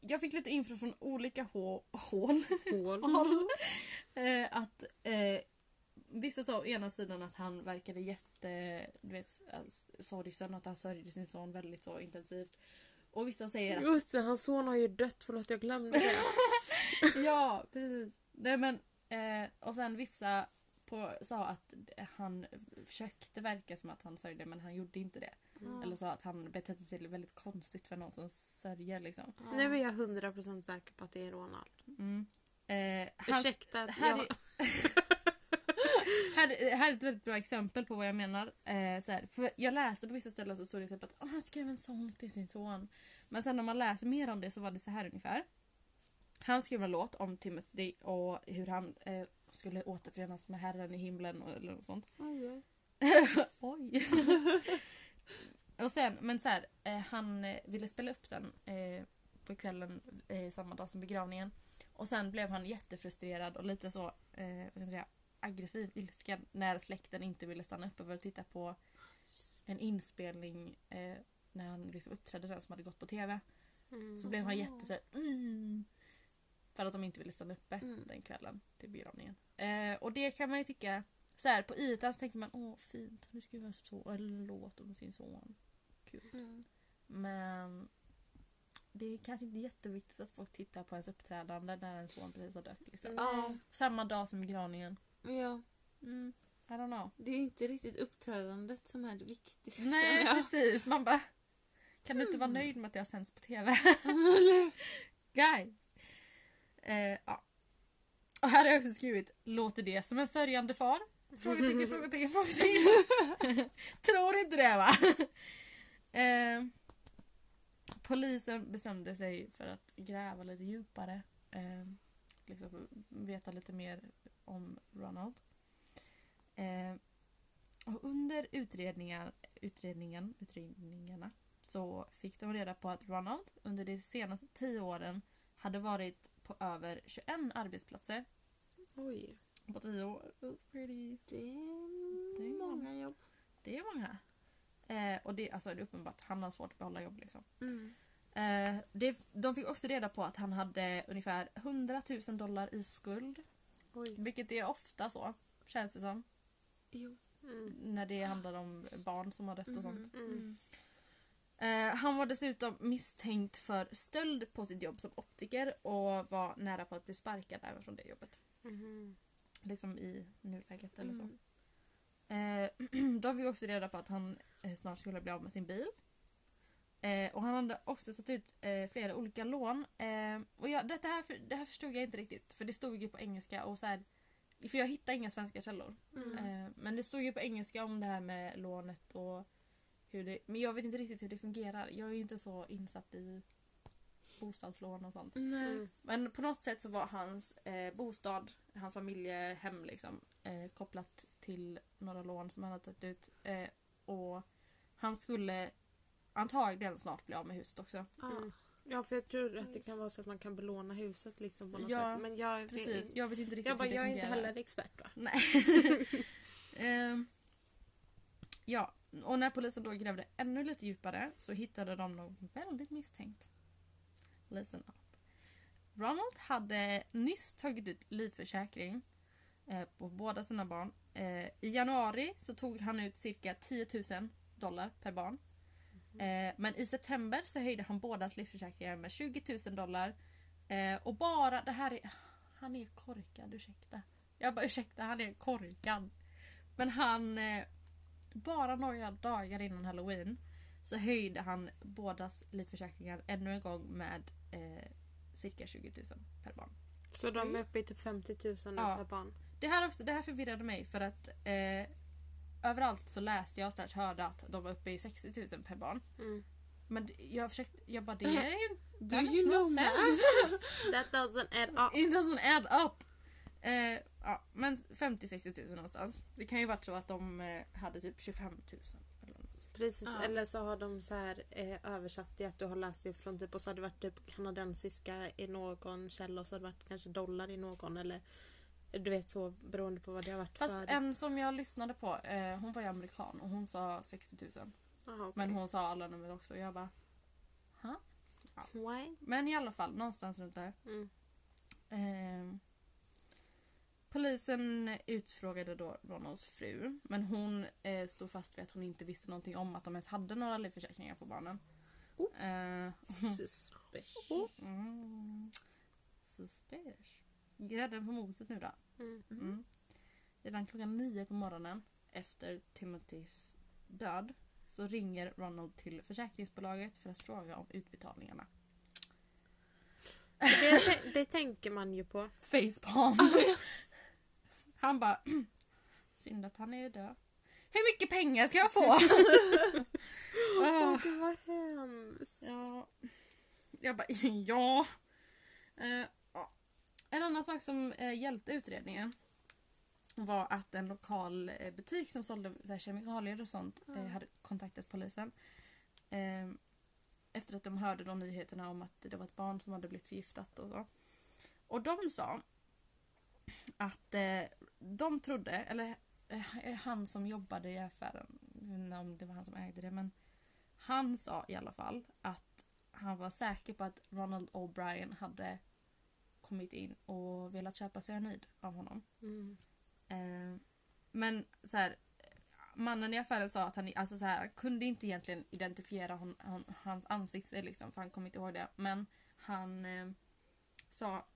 [SPEAKER 1] jag fick lite info från olika hå- hål.
[SPEAKER 2] Hål.
[SPEAKER 1] Eh, att eh, vissa sa å ena sidan att han verkade jätte du vet, sorgsen och att han sörjde sin son väldigt så intensivt. Och vissa säger att
[SPEAKER 2] Just det, hans son har ju dött. Förlåt, jag glömde det.
[SPEAKER 1] ja, precis. Nej, men, eh, och sen vissa på, sa att han försökte verka som att han sörjde men han gjorde inte det.
[SPEAKER 2] Mm.
[SPEAKER 1] Eller sa att han betedde sig väldigt konstigt för någon som sörjer liksom.
[SPEAKER 2] Nu är jag 100% säker på att det är Ronald.
[SPEAKER 1] Mm. Eh, han,
[SPEAKER 2] Ursäkta att
[SPEAKER 1] här,
[SPEAKER 2] jag...
[SPEAKER 1] är, här, här är ett väldigt bra exempel på vad jag menar. Eh, så här, för jag läste på vissa ställen så stod det typ att "Åh, han skrev en sång till sin son. Men sen när man läser mer om det så var det så här ungefär. Han skrev en låt om Timothy och hur han eh, skulle återförenas med Herren i himlen och, eller något sånt.
[SPEAKER 3] Oj, oj.
[SPEAKER 1] Och sen, men så här, eh, han eh, ville spela upp den eh, på kvällen eh, samma dag som begravningen. Och sen blev han jättefrustrerad och lite så vad ska man säga, aggressiv, ilsken när släkten inte ville stanna uppe för att titta på en inspelning eh, när han liksom uppträdde den som hade gått på TV.
[SPEAKER 2] Mm.
[SPEAKER 1] Så blev han jätte så här, mm, För att de inte ville stanna uppe
[SPEAKER 3] Mm.
[SPEAKER 1] den kvällen till begravningen. Eh, och det kan man ju tycka, så här, på ytan så tänker man åh fint, nu ska vi så, en låt om sin son. Kul.
[SPEAKER 3] Mm.
[SPEAKER 1] Men det är kanske inte jätteviktigt att folk tittar på ens uppträdande när en son precis har dött. Liksom. Samma dag som begravningen.
[SPEAKER 3] Ja.
[SPEAKER 1] Mm, I don't know.
[SPEAKER 3] Det är inte riktigt uppträdandet som är det viktiga.
[SPEAKER 1] Nej
[SPEAKER 3] jag.
[SPEAKER 1] precis, man bara kan du inte vara nöjd med att har sänds på TV? Guys! Eh, ja. Och här har jag också skrivit Låter det som en sörjande far? Frågetecken, frågetecken, frågetecken. Tror inte det va? eh, polisen bestämde sig för att gräva lite djupare. Eh, liksom veta lite mer om Ronald. Eh, och under utredningar, utredningen, utredningarna så fick de reda på att Ronald under de senaste tio åren hade varit på över 21 arbetsplatser
[SPEAKER 2] Oj.
[SPEAKER 1] på tio år. That's pretty.
[SPEAKER 3] Det är många jobb.
[SPEAKER 1] Det är många. Eh, och det, alltså, det är uppenbart att han har svårt att behålla jobb. Liksom.
[SPEAKER 3] Mm.
[SPEAKER 1] Eh, det, de fick också reda på att han hade ungefär 100 000 dollar i skuld.
[SPEAKER 2] Oj.
[SPEAKER 1] Vilket är ofta så, känns det som.
[SPEAKER 3] Jo.
[SPEAKER 2] Mm.
[SPEAKER 1] När det handlar om barn som har dött och sånt.
[SPEAKER 3] Mhm.
[SPEAKER 2] Mm.
[SPEAKER 1] Eh, han var dessutom misstänkt för stöld på sitt jobb som optiker och var nära på att bli sparkad även från det jobbet.
[SPEAKER 2] Mhm.
[SPEAKER 1] Liksom i nuläget eller så.
[SPEAKER 3] Mm.
[SPEAKER 1] Eh, de fick också reda på att han eh, snart skulle bli av med sin bil. Eh, och han hade också tagit ut eh, flera olika lån. Eh, och jag, detta här, det här förstod jag inte riktigt för det stod ju på engelska och så här, För jag hittade inga svenska källor.
[SPEAKER 3] Mm.
[SPEAKER 1] Eh, men det stod ju på engelska om det här med lånet och hur det... Men jag vet inte riktigt hur det fungerar. Jag är ju inte så insatt i bostadslån och sånt.
[SPEAKER 3] Nej.
[SPEAKER 2] Mm.
[SPEAKER 1] Men på något sätt så var hans eh, bostad, hans familjehem liksom, eh, kopplat till några lån som han hade tagit ut. Eh, och han skulle antagligen snart bli av med huset också.
[SPEAKER 3] Ja.
[SPEAKER 2] Mm. Ja, för jag tror att det kan vara så att man kan belåna huset liksom på något
[SPEAKER 1] Ja,
[SPEAKER 2] sätt. Men jag,
[SPEAKER 1] Precis, jag vet inte riktigt
[SPEAKER 2] jag, bara,
[SPEAKER 1] hur det
[SPEAKER 2] jag är inte heller expert va?
[SPEAKER 1] Nej. Ehm, ja, och när polisen då grävde ännu lite djupare så hittade de något väldigt misstänkt. Listen up. Ronald hade nyss tagit ut livförsäkring eh, på båda sina barn Eh, I januari så tog han ut cirka 10 000 dollar per barn. Eh, men i september så höjde han bådas livförsäkringar med 20 000 dollar. Eh, och bara, det här är... Han är korkad, ursäkta. Jag bara ursäkta, han är korkad. Men han... Eh, bara några dagar innan halloween så höjde han bådas livförsäkringar ännu en gång med eh, cirka 20 000 per barn.
[SPEAKER 2] Så de är uppe i typ 50 000 nu
[SPEAKER 1] Ja.
[SPEAKER 2] per barn.
[SPEAKER 1] Det här, också, det här förvirrade mig för att eh, överallt så läste jag slash hörde att de var uppe i 60 000 per barn.
[SPEAKER 2] Mm.
[SPEAKER 1] Men jag försökte, jag bara det är ju
[SPEAKER 3] Do
[SPEAKER 1] that
[SPEAKER 3] you know
[SPEAKER 1] sense.
[SPEAKER 2] That doesn't add up.
[SPEAKER 1] It doesn't add up. Eh, ja, men 50-60 000 någonstans. Det kan ju varit så att de eh, hade typ 25 000. Eller något.
[SPEAKER 2] Precis,
[SPEAKER 3] Ja.
[SPEAKER 2] eller så har de så här eh, översatt det att du har läst det från typ och så har det varit typ kanadensiska i någon källa och så har det varit kanske dollar i någon eller du vet så beroende på vad det har varit
[SPEAKER 1] Fast
[SPEAKER 2] för.
[SPEAKER 1] en som jag lyssnade på, eh, hon var ju amerikan och hon sa 60 000.
[SPEAKER 2] Aha, okej.
[SPEAKER 1] Men hon sa alla nummer också och jag bara...
[SPEAKER 2] Why?
[SPEAKER 1] Men i alla fall, någonstans runt där.
[SPEAKER 2] Mm.
[SPEAKER 1] Eh, polisen utfrågade då Ronalds fru. Men hon eh, stod fast vid att hon inte visste någonting om att de ens hade några livförsäkringar på barnen.
[SPEAKER 2] Oh.
[SPEAKER 1] Eh,
[SPEAKER 2] Suspicious.
[SPEAKER 1] mm, suspicious. Grädden på moset nu då.
[SPEAKER 2] Mm.
[SPEAKER 1] Mm. Redan klockan nio på morgonen efter Timothys död så ringer Ronald till försäkringsbolaget för att fråga om utbetalningarna.
[SPEAKER 2] Det, det tänker man ju på.
[SPEAKER 1] Facepalm. Han bara synd att han är död. Hur mycket pengar ska jag få?
[SPEAKER 2] Åh
[SPEAKER 1] Ah,
[SPEAKER 2] det var hemskt.
[SPEAKER 1] ja. Jag bara ja. Eh, ja. En annan sak som eh, hjälpte utredningen var att en lokal eh, butik som sålde så här, kemikalier och sånt
[SPEAKER 2] Ja.
[SPEAKER 1] hade kontaktat polisen. Eh, efter att de hörde de nyheterna om att det var ett barn som hade blivit förgiftat och så. Och de sa att de trodde, eller han som jobbade i affären, om det var han som ägde det, men han sa i alla fall att han var säker på att Ronald O'Brien hade kommit in och velat köpa cyanid av honom.
[SPEAKER 2] Mm.
[SPEAKER 1] Eh, men så här, mannen i affären sa att han alltså så här, han kunde inte egentligen identifiera hon, hon, hans ansikte liksom, för han kom inte ihåg det. Men han eh, sa,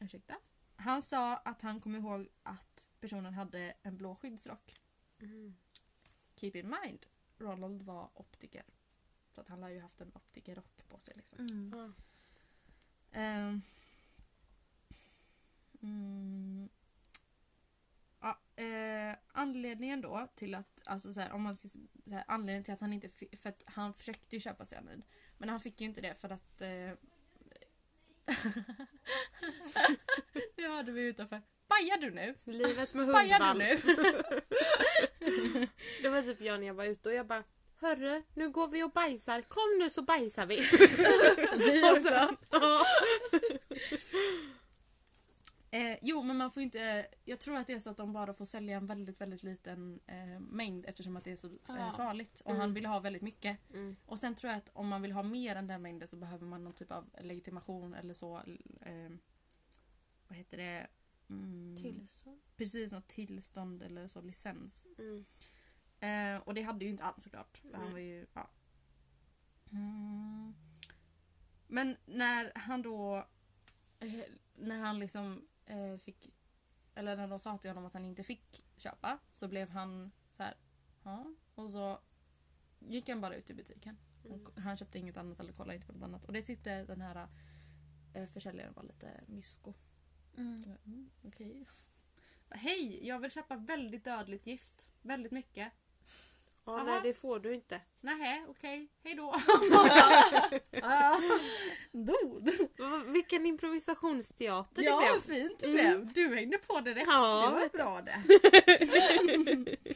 [SPEAKER 1] ursäkta, han sa att han kom ihåg att personen hade en blå skyddsrock.
[SPEAKER 2] Mm.
[SPEAKER 1] Keep in mind, Ronald var optiker. Så att han har ju haft en optikerrock på sig. Liksom.
[SPEAKER 3] Mm.
[SPEAKER 2] Ja.
[SPEAKER 1] Mm. Ja, eh, anledningen då till att, alltså så här, om man ska, så här, anledningen till att han inte fick, för att han försökte ju köpa cyanid. Men han fick ju inte det för att eh, Det hörde vi utanför. Bajar du nu?
[SPEAKER 2] Livet med
[SPEAKER 1] Bajar
[SPEAKER 2] hundvalp.
[SPEAKER 1] du nu?
[SPEAKER 2] Det var typ jag när jag var ute och jag bara Hörru, nu går vi och bajsar. Kom nu så bajsar vi.
[SPEAKER 1] Vi
[SPEAKER 2] Och ja.
[SPEAKER 1] Eh, jo, men man får inte... Jag tror att det är så att de bara får sälja en väldigt, väldigt liten eh, mängd eftersom att det är så eh,
[SPEAKER 3] Ja.
[SPEAKER 1] farligt. Och
[SPEAKER 2] Mm.
[SPEAKER 1] han ville ha väldigt mycket.
[SPEAKER 2] Mm.
[SPEAKER 1] Och sen tror jag att om man vill ha mer än den mängden så behöver man någon typ av legitimation eller så. Eh, vad heter det? Mm,
[SPEAKER 3] Tillstånd.
[SPEAKER 1] Precis, något tillstånd eller så, licens.
[SPEAKER 2] Mm.
[SPEAKER 1] Eh, och det hade ju inte han såklart. För han
[SPEAKER 2] Nej.
[SPEAKER 1] var ju, ja. mm. Men när han då... Eh, när han liksom eh, fick... Eller när de sa till honom att han inte fick köpa så blev han så här. Ja. Och så gick han bara ut i butiken.
[SPEAKER 2] Mm.
[SPEAKER 1] Och han köpte inget annat eller kollade inte på något annat. Och det tyckte den här eh, försäljaren var lite mysko.
[SPEAKER 3] Mm.
[SPEAKER 1] Mm, Okej. Hej, jag vill köpa väldigt dödligt gift. Väldigt mycket.
[SPEAKER 2] Ja,
[SPEAKER 1] Aha.
[SPEAKER 2] nej det får du inte.
[SPEAKER 1] Nähä, okej. Hej då. Ah, Dod.
[SPEAKER 2] Vilken improvisationsteater
[SPEAKER 1] Ja,
[SPEAKER 2] det blev.
[SPEAKER 1] fint det blev. Du hängde på direkt.
[SPEAKER 2] Ja.
[SPEAKER 1] Det var bra det.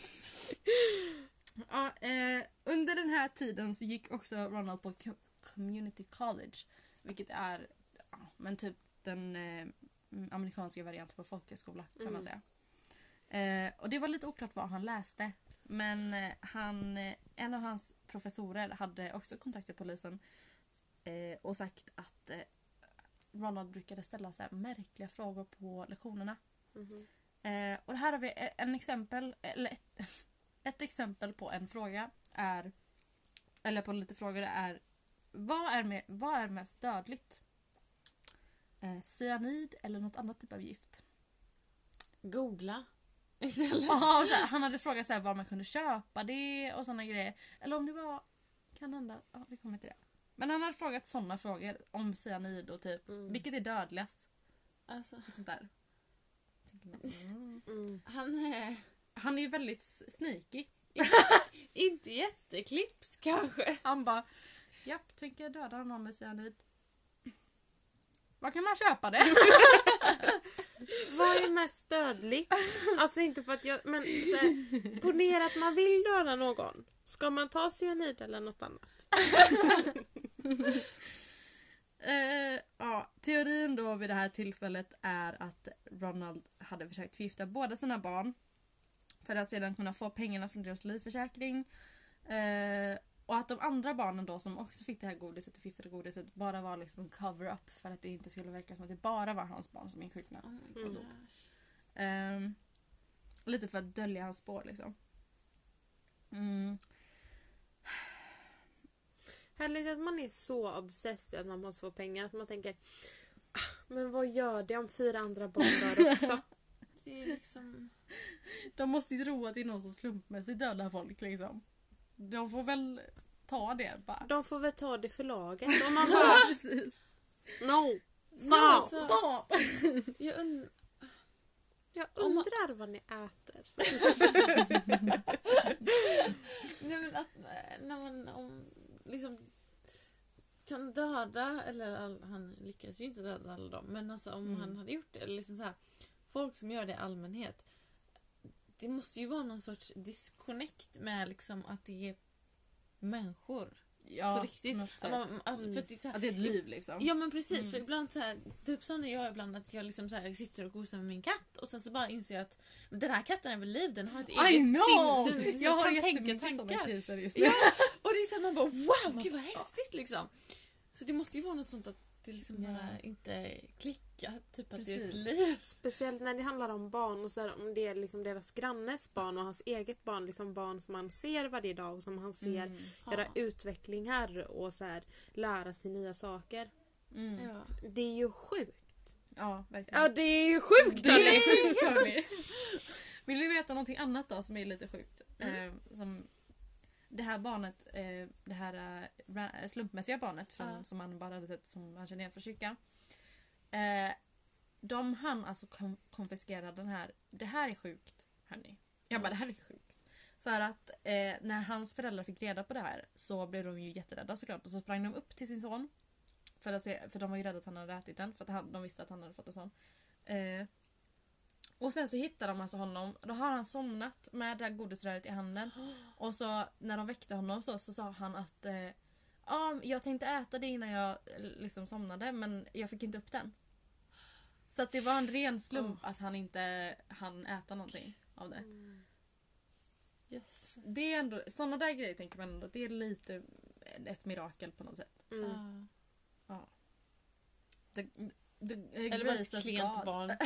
[SPEAKER 1] ja, eh, under den här tiden så gick också Ronald på co- Community College. Vilket är ja, men typ den eh, amerikanska varianten på folkhögskola kan man
[SPEAKER 2] Mm.
[SPEAKER 1] säga. Eh, och det var lite oklart vad han läste. Men eh, han, eh, en av hans professorer hade också kontaktat polisen eh, och sagt att eh, Ronald brukade ställa så märkliga frågor på lektionerna.
[SPEAKER 2] Mhm.
[SPEAKER 1] Eh, och här har vi e- en exempel, eller ett, ett exempel på en fråga är, eller på lite frågor är, vad är, med, vad är mest dödligt? Eh, cyanid eller något annat typ av gift?
[SPEAKER 3] Googla istället.
[SPEAKER 1] Ja, så här, han hade frågat så här, var man kunde köpa det och såna grejer. Eller om det var, kan hända, ja vi kommer till det. Men han hade frågat såna frågor om cyanid och typ,
[SPEAKER 2] Mm.
[SPEAKER 1] vilket är dödligast?
[SPEAKER 3] Alltså,
[SPEAKER 1] Och sånt där. Mm.
[SPEAKER 2] Mm.
[SPEAKER 3] han är
[SPEAKER 1] Han är ju väldigt sneaky.
[SPEAKER 3] inte jätteklipps kanske.
[SPEAKER 1] Han bara, japp, tänker jag döda någon med cyanid. Var kan man köpa det?
[SPEAKER 2] Vad är mest dödligt? Alltså inte för att jag... Men så här, ponera att man vill döda någon. Ska man ta cyanid eller något annat?
[SPEAKER 1] Uh, ja, teorin då vid det här tillfället är att Ronald hade försökt förgifta båda sina barn för att sedan kunna få pengarna från deras livförsäkring. Uh, och att de andra barnen då som också fick det här godiset, det förgiftade godiset, bara var liksom en cover-up för att det inte skulle verka som att det bara var hans barn som insjuknade.
[SPEAKER 3] Oh
[SPEAKER 2] Mm.
[SPEAKER 1] Ehm, lite för att dölja hans spår liksom. Mm.
[SPEAKER 2] Härligt att man är så obsessed att man måste få pengar att man tänker "Ah, men vad gör det om fyra andra barn dör också?
[SPEAKER 3] Det är liksom...
[SPEAKER 1] De måste ju tro att det är någon som slumpmässigt dödar folk liksom. De får väl ta det bara.
[SPEAKER 2] De får väl ta det för laget. Om man bara
[SPEAKER 1] precis.
[SPEAKER 2] no, stop!
[SPEAKER 3] alltså-
[SPEAKER 1] Stopp!
[SPEAKER 3] Jag und-
[SPEAKER 2] Jag
[SPEAKER 3] Om man-
[SPEAKER 2] undrar vad ni äter.
[SPEAKER 3] Nej men att eh, när man om, liksom kan döda, eller all, han lyckas ju inte döda alla dem, men alltså om
[SPEAKER 1] Mm.
[SPEAKER 3] han hade gjort det, eller liksom så här, folk som gör det i allmänhet. Det måste ju vara någon sorts disconnect med liksom att det är människor.
[SPEAKER 1] Ja,
[SPEAKER 3] på riktigt.
[SPEAKER 1] något
[SPEAKER 3] Att man, att, för att det är så här,
[SPEAKER 1] Att det är ett liv liksom.
[SPEAKER 3] Ja men precis,
[SPEAKER 1] Mm.
[SPEAKER 3] för ibland så här, typ sån är jag ibland att jag liksom så här, sitter och gosar med min katt och sen så bara inser jag att den här katten är väl liv, den har ett eget sinne, den
[SPEAKER 1] jag har
[SPEAKER 3] kan tänka
[SPEAKER 1] jättemycket sådana
[SPEAKER 3] tankar.
[SPEAKER 1] kriser just nu.
[SPEAKER 3] Ja, och det är så här, man bara wow, gud vad häftigt liksom. Så det måste ju vara något sånt att det liksom
[SPEAKER 1] Ja.
[SPEAKER 3] bara inte klickar, typ att det är ett
[SPEAKER 1] Precis.
[SPEAKER 3] liv.
[SPEAKER 2] Speciellt när det handlar om barn och så här, om det är liksom deras grannes barn och hans eget barn. Liksom barn som han ser varje dag och som han ser
[SPEAKER 1] Mm.
[SPEAKER 2] göra
[SPEAKER 3] Ja.
[SPEAKER 2] utvecklingar och så här, lära sig nya saker.
[SPEAKER 1] Mm.
[SPEAKER 3] Ja.
[SPEAKER 2] Det är ju sjukt.
[SPEAKER 1] Ja, verkligen.
[SPEAKER 2] Ja det är ju sjukt
[SPEAKER 1] Det är sjukt. Vill du veta någonting annat då som är lite sjukt? Eh, som det här barnet, eh, det här eh, slumpmässiga barnet från,
[SPEAKER 3] Ja.
[SPEAKER 1] som man bara hade sett som han kände igen från kyrkan. Eh, de hann alltså kom- konfiskera den här. Det här är sjukt hörni. Jag bara det här är sjukt. För att eh, när hans föräldrar fick reda på det här så blev de ju jätterädda såklart. Och så sprang de upp till sin son. För, att se, för de var ju rädda att han hade ätit den. För att han, de visste att han hade fått en sån. Eh, och sen så hittar de alltså honom. Då har han somnat med det här godisröret i handen. Och så när de väckte honom så, så sa han att eh, ja, jag tänkte äta det innan jag eh, liksom somnade men jag fick inte upp den. Så att det var en ren slump att han inte hann äta någonting av det.
[SPEAKER 3] Yes.
[SPEAKER 1] Det är ändå, sådana där grejer tänker man ändå, det är lite ett mirakel på något sätt.
[SPEAKER 2] Mm.
[SPEAKER 3] Ja.
[SPEAKER 1] The, the, the
[SPEAKER 3] Eller bara
[SPEAKER 1] grace
[SPEAKER 3] ett klent
[SPEAKER 1] God.
[SPEAKER 3] barn.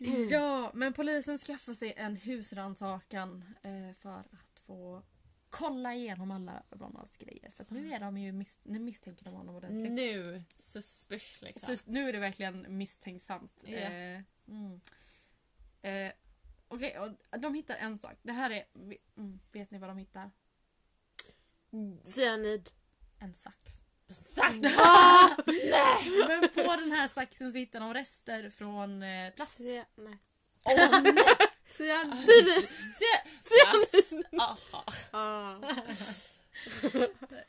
[SPEAKER 1] Ja, men polisen skaffar sig en husrannsakan eh, för att få kolla igenom alla Ronalds grejer. För nu är de ju mis- nu misstänker de honom ordentligt.
[SPEAKER 3] Nu, suspicious liksom.
[SPEAKER 1] Så nu är det verkligen misstänksamt.
[SPEAKER 3] Ja.
[SPEAKER 1] Eh, mm. eh, Okej, och de hittar en sak. Det här är... Mm, vet ni vad de hittar?
[SPEAKER 2] Cyanid.
[SPEAKER 1] En sax.
[SPEAKER 3] Sax!
[SPEAKER 1] Men på den här saxen så hittar de rester från eh, plast.
[SPEAKER 2] Cy- nej.
[SPEAKER 1] Cyan-
[SPEAKER 3] Plast! Aha.
[SPEAKER 2] Ah.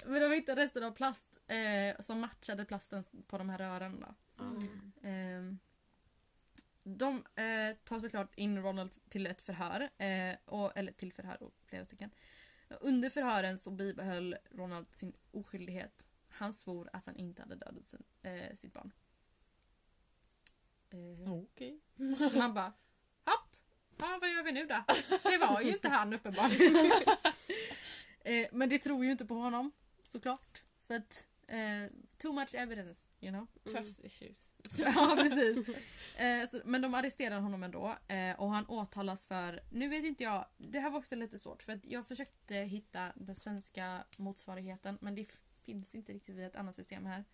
[SPEAKER 1] Men de hittade rester av plast eh, som matchade plasten på de här rören. Då.
[SPEAKER 2] Ah.
[SPEAKER 1] Eh, de eh, tar såklart in Ronald till ett förhör. Eh, och, eller till förhör, och flera stycken. Under förhören så bibehöll Ronald sin oskyldighet. Han svor att han inte hade dödat sin, eh, sitt barn. Eh,
[SPEAKER 3] Okej.
[SPEAKER 1] Han bara Hopp! Ja, vad gör vi nu då? Det var ju inte han uppenbarligen. eh, men det tror ju inte på honom såklart. För att Eh, too much evidence, you know.
[SPEAKER 3] Trust issues.
[SPEAKER 1] ja, precis. Eh, så, men de arresterar honom ändå eh, och han åtalas för, nu vet inte jag, det här var också lite svårt för att jag försökte hitta den svenska motsvarigheten men det finns inte riktigt i ett annat system här.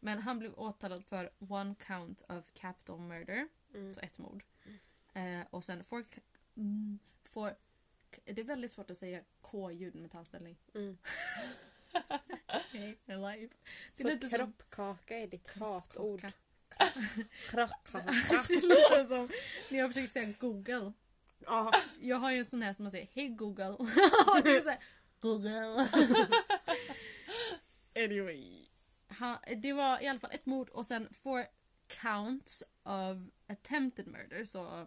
[SPEAKER 1] Men han blev åtalad för one count of capital murder,
[SPEAKER 2] Mm.
[SPEAKER 1] så ett mord. Eh, och sen for, mm, for, det är väldigt svårt att säga K-ljud med tandställning.
[SPEAKER 2] Mm.
[SPEAKER 1] My life. Det är
[SPEAKER 2] Så
[SPEAKER 1] lite som-
[SPEAKER 2] kroppkaka är ditt hatord.
[SPEAKER 1] Kaka.
[SPEAKER 2] Kroppkaka.
[SPEAKER 1] Det låter som när jag försöker säga Google.
[SPEAKER 2] Ja.
[SPEAKER 1] Jag har ju en sån här som man säger Hej Google. och det är så här, Google. anyway. Han, det var i alla fall ett mord och sen four counts of attempted murder. Så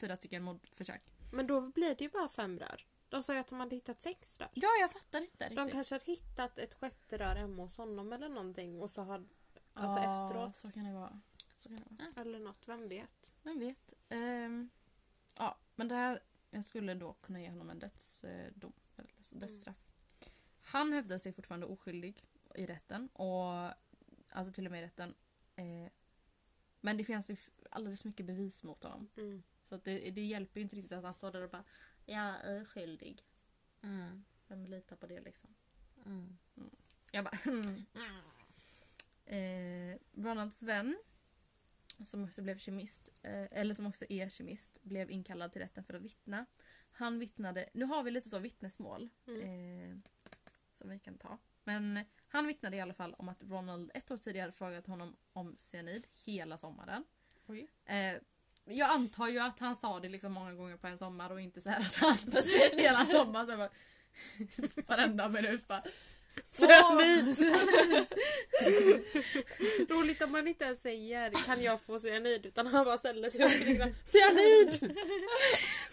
[SPEAKER 1] fyra stycken mordförsök.
[SPEAKER 2] Men då blir det ju bara fem rör. De sa ju att de hade hittat sex rör.
[SPEAKER 1] Ja, jag fattar inte riktigt.
[SPEAKER 2] De kanske hade hittat ett sjätte rör hemma hos honom eller någonting och så har... Alltså
[SPEAKER 1] Ja,
[SPEAKER 2] efteråt.
[SPEAKER 1] Så kan det vara. Så kan det vara.
[SPEAKER 2] Eller något, vem vet?
[SPEAKER 1] Vem vet. Ehm, ja, men det här jag skulle då kunna ge honom en dödsdom. Eller så dödsstraff. Han hävdar sig fortfarande oskyldig i rätten. Och, alltså till och med i rätten. Eh, men det finns alldeles mycket bevis mot honom.
[SPEAKER 2] Mm.
[SPEAKER 1] Så det, det hjälper ju inte riktigt att han står där och bara Jag är skyldig.
[SPEAKER 3] Mm.
[SPEAKER 1] Vem litar på det liksom?
[SPEAKER 3] Mm.
[SPEAKER 1] Jag bara hmm. eh, Ronalds vän som också blev kemist, eh, eller som också är kemist, blev inkallad till rätten för att vittna. Han vittnade, nu har vi lite så vittnesmål
[SPEAKER 2] Mm.
[SPEAKER 1] eh, som vi kan ta. Men han vittnade i alla fall om att Ronald ett år tidigare frågat honom om cyanid hela sommaren. Jag antar ju att han sa det liksom många gånger på en sommar och inte så här att han hela sommaren så bara varenda minut bara
[SPEAKER 2] Cyanid! Roligt att man inte ens säger kan jag få cyanid utan han bara ställer sig och skriker Cyanid!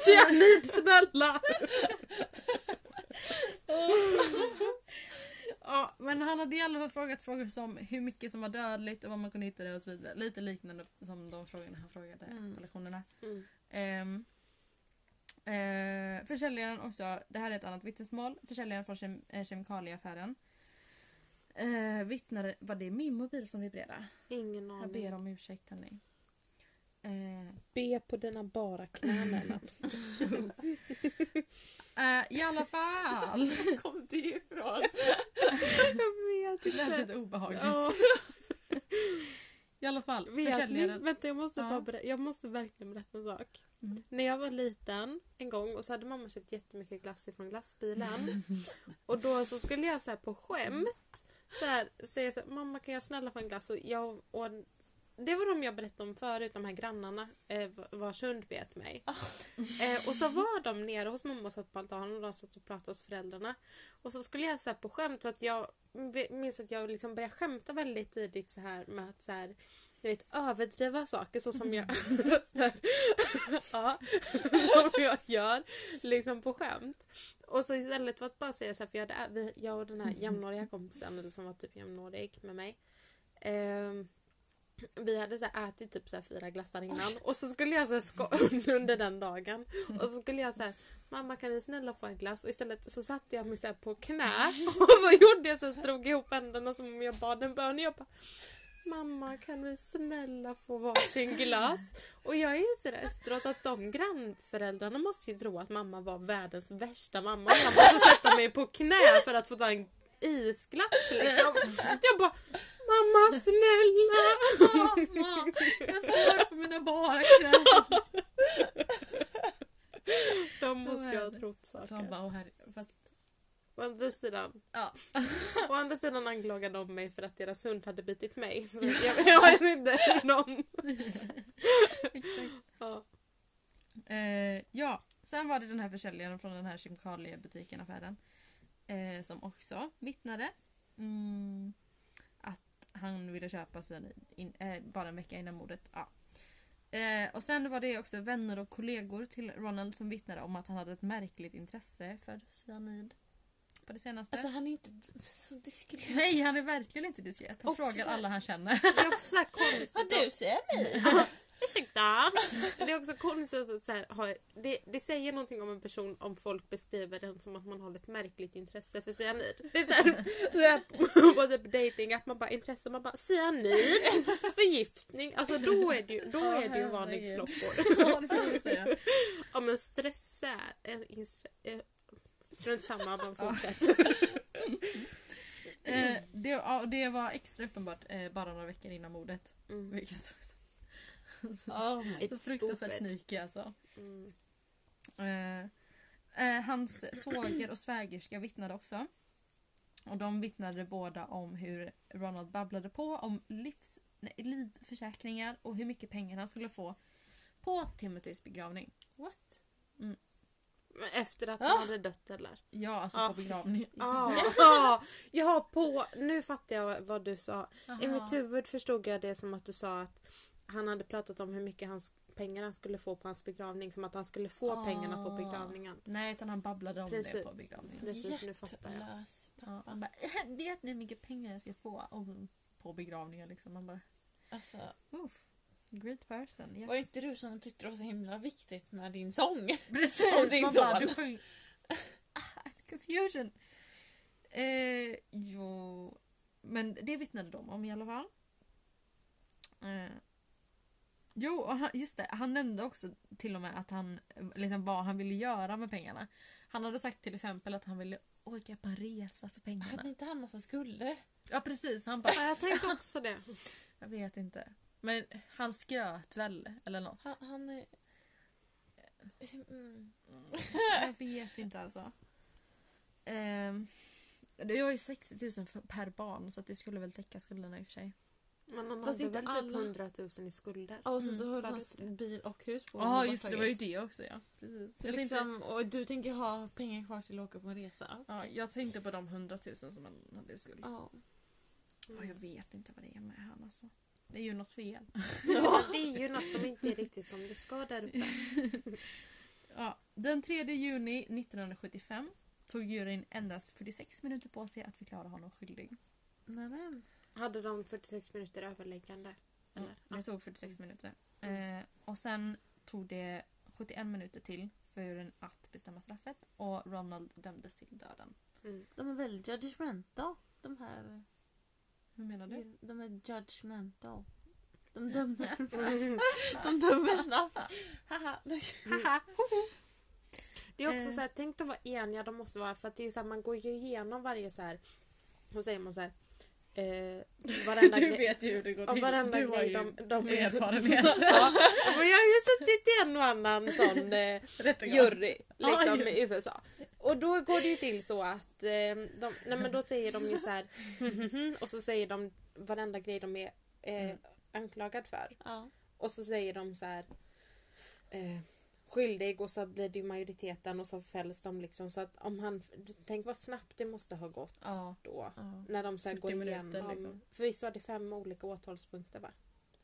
[SPEAKER 2] Cyanid snälla!
[SPEAKER 1] Ja, men han hade i alla fall frågat frågor som hur mycket som var dödligt och var man kunde hitta det och så vidare. Lite liknande som de frågorna han frågade
[SPEAKER 3] Mm.
[SPEAKER 1] på lektionerna.
[SPEAKER 2] Mm.
[SPEAKER 1] Eh, försäljaren också, det här är ett annat vittnesmål. Försäljaren från kem, eh, kemikalieaffären eh, vittnade, var det min mobil som vibrerade?
[SPEAKER 2] Ingen
[SPEAKER 1] Jag ber
[SPEAKER 2] aning.
[SPEAKER 1] om ursäkt hörni. Eh,
[SPEAKER 2] Be på dina bara knän Ellen.
[SPEAKER 1] eh, I alla fall.
[SPEAKER 3] kom det ifrån?
[SPEAKER 2] Jag vet
[SPEAKER 1] Det lät lite obehagligt.
[SPEAKER 2] Ja,
[SPEAKER 1] I alla fall,
[SPEAKER 2] vet ni? Vänta jag måste,
[SPEAKER 1] Ja.
[SPEAKER 2] bara berätta, jag måste verkligen berätta en sak.
[SPEAKER 1] Mm.
[SPEAKER 2] När jag var liten en gång och så hade mamma köpt jättemycket glass ifrån glassbilen. och då så skulle jag så här på skämt så här, säga så här, mamma kan jag snälla få en glass? Och jag, och det var de jag berättade om förut, de här grannarna eh, vars hund bet mig. Eh, och så var de nere hos mamma och satt på altanen och de satt och pratade hos föräldrarna. Och så skulle jag här på skämt för att jag minns att jag liksom började skämta väldigt tidigt så här med att så här, jag vet, överdriva saker så som jag här, ja, som jag gör liksom på skämt. Och så istället för att bara säga så här, för jag, hade, jag och den här jämnåriga kompisen eller som var typ jämnårig med mig. ehm, vi hade så här ätit typ så här fyra glassar innan och så skulle jag så här sko- under den dagen och så skulle jag säga, Mamma kan ni snälla få en glass? Och istället så satte jag mig så här på knä och så gjorde jag så här, drog ihop händerna som om jag bad en bön. Och jag bara Mamma kan vi snälla få varsin glass? Och jag inser efteråt att de grannföräldrarna måste ju tro att mamma var världens värsta mamma. Jag måste sätta mig på knä för att få ta en isglass liksom. Jag bara Mamma snälla!
[SPEAKER 1] Mamma, jag står på mina bara knän.
[SPEAKER 2] De måste ju ha trott
[SPEAKER 1] De
[SPEAKER 2] saker.
[SPEAKER 1] bara, åh herre, fast,
[SPEAKER 2] Å andra sidan,
[SPEAKER 1] ja.
[SPEAKER 2] å andra sidan anklagade de mig för att deras hund hade bitit mig. Så jag, jag vet inte de...
[SPEAKER 1] Exakt.
[SPEAKER 2] Ja.
[SPEAKER 1] Eh, ja, sen var det den här försäljaren från den här kemikaliebutiken, affären. Eh, som också vittnade. Mm, han ville köpa cyanid in, eh, bara en vecka innan mordet. Ja. Eh, och sen var det också vänner och kollegor till Ronald som vittnade om att han hade ett märkligt intresse för cyanid. På det senaste.
[SPEAKER 3] Alltså han är inte så diskret.
[SPEAKER 1] Nej, han är verkligen inte diskret. Han
[SPEAKER 2] Och
[SPEAKER 1] frågar
[SPEAKER 2] så-
[SPEAKER 1] alla han känner.
[SPEAKER 2] Det är också så här konstigt.
[SPEAKER 3] Har du ser ni?
[SPEAKER 2] ursäkta. Det är också konstigt att så här, ha, det, det säger någonting om en person om folk beskriver den som att man har ett märkligt intresse för cyanid. Det är så här, så här på typ dating att man bara intresse, man bara cyanid, förgiftning. Alltså då är det ju, då är det ju varningsklockor.
[SPEAKER 1] Ja, det får man säga.
[SPEAKER 2] Ja men stressa är... Strunt samma, man fortsätter.
[SPEAKER 1] Eh, det, ja, det var extra uppenbart eh, bara några veckor innan mordet.
[SPEAKER 2] Mm.
[SPEAKER 1] Vilket också...
[SPEAKER 3] Oh my
[SPEAKER 1] så
[SPEAKER 2] It's
[SPEAKER 1] fruktansvärt sneaky alltså.
[SPEAKER 2] Mm.
[SPEAKER 1] Eh, eh, hans svåger och svägerska vittnade också. Och de vittnade båda om hur Ronald babblade på om livs, nej, livförsäkringar och hur mycket pengar han skulle få på Timothys begravning.
[SPEAKER 3] What?
[SPEAKER 2] Men Efter att
[SPEAKER 3] Ah.
[SPEAKER 2] han hade dött eller?
[SPEAKER 1] Ja, alltså
[SPEAKER 2] Ah.
[SPEAKER 1] på begravningen.
[SPEAKER 2] Ja, ja, på... Nu fattar jag vad du sa. I
[SPEAKER 1] Aha.
[SPEAKER 2] mitt huvud förstod jag det som att du sa att han hade pratat om hur mycket hans pengar han skulle få på hans begravning. Som att han skulle få
[SPEAKER 1] Ah.
[SPEAKER 2] pengarna på begravningen.
[SPEAKER 1] Nej, utan han babblade om det
[SPEAKER 2] Precis.
[SPEAKER 1] på begravningen.
[SPEAKER 2] Precis, nu fattar jag.
[SPEAKER 1] Ja, han bara, vet ni hur mycket pengar jag ska få om, på begravningen? Liksom. Man bara,
[SPEAKER 3] Alltså,
[SPEAKER 1] Uff, great person. Yes.
[SPEAKER 3] var det inte du som tyckte det var så himla viktigt med din sång?
[SPEAKER 1] Precis!
[SPEAKER 3] Om din
[SPEAKER 1] man bara, du sjöng... Ah, confusion! Eh, jo, men det vittnade de om i alla fall. Eh, jo, och han, just det. Han nämnde också till och med att han, liksom, vad han ville göra med pengarna. Han hade sagt till exempel att han ville åka på en resa för pengarna.
[SPEAKER 3] Hade inte han massa skulder?
[SPEAKER 1] Ja precis, han bara,
[SPEAKER 2] Ja, Jag tänkte också det.
[SPEAKER 1] jag vet inte. Men han skröt väl eller något.
[SPEAKER 3] Han, han är... Mm.
[SPEAKER 1] Jag vet inte alltså. Ehm, det var ju 60 000 för, per barn så att det skulle väl täcka skulderna i och för sig.
[SPEAKER 2] Men han
[SPEAKER 3] Fast
[SPEAKER 2] hade
[SPEAKER 3] inte
[SPEAKER 2] väl
[SPEAKER 3] alla-
[SPEAKER 2] typ 100 000 i skulder.
[SPEAKER 3] Och sen så
[SPEAKER 1] Mm,
[SPEAKER 3] höll
[SPEAKER 2] du
[SPEAKER 3] hans bil och hus på
[SPEAKER 1] Ja just det, var ju det också ja. Precis.
[SPEAKER 3] Så
[SPEAKER 1] Jag, tänkte,
[SPEAKER 3] liksom, och du tänker ha pengar kvar till att åka på en resa?
[SPEAKER 1] ja, jag tänkte på de 100 000 som han hade i skuld.
[SPEAKER 3] Ja.
[SPEAKER 1] Ja, jag vet inte vad det är med han alltså. Det är ju något fel.
[SPEAKER 2] Ja, det är ju något som inte är riktigt som det ska där uppe.
[SPEAKER 1] Ja, den 3 juni 1975 tog juryn endast 46 minuter på sig att förklara honom skyldig.
[SPEAKER 3] Nämen.
[SPEAKER 2] Hade de 46 minuter överläggande? Eller?
[SPEAKER 1] Det tog 46 minuter. Eh, och sen tog det 71 minuter till för juryn att bestämma straffet och Ronald dömdes till döden.
[SPEAKER 2] Mm.
[SPEAKER 3] De är väl judgmental? De här...
[SPEAKER 1] Hur menar du?
[SPEAKER 3] De är judgmental. De dömer. de dömer snabbt. Haha.
[SPEAKER 1] Haha!
[SPEAKER 2] Det är också
[SPEAKER 1] Eh.
[SPEAKER 2] så här, tänk att vara eniga de måste vara för att det är så här, man går ju igenom varje så här. Hur säger man så här? Eh,
[SPEAKER 1] Du vet ju hur det går till.
[SPEAKER 2] varenda
[SPEAKER 1] Du har ju
[SPEAKER 2] de, de
[SPEAKER 1] erfarenhet.
[SPEAKER 2] ja, men jag har ju suttit i en och annan sån eh, jury liksom,
[SPEAKER 1] ju.
[SPEAKER 2] i USA. Och då går det ju till så att eh, de, nej, men då säger de ju så här och så säger de varenda grej de är eh,
[SPEAKER 1] Mm.
[SPEAKER 2] anklagad för.
[SPEAKER 3] Ja.
[SPEAKER 2] Och så säger de så här eh, skyldig och så blir det ju majoriteten och så fälls de liksom så att om han tänk vad snabbt det måste ha gått
[SPEAKER 1] Ja.
[SPEAKER 2] då.
[SPEAKER 1] Ja.
[SPEAKER 2] När de så
[SPEAKER 1] 40
[SPEAKER 2] går
[SPEAKER 1] minuter,
[SPEAKER 2] igenom.
[SPEAKER 1] liksom.
[SPEAKER 2] För visst var det fem olika åtalspunkter va?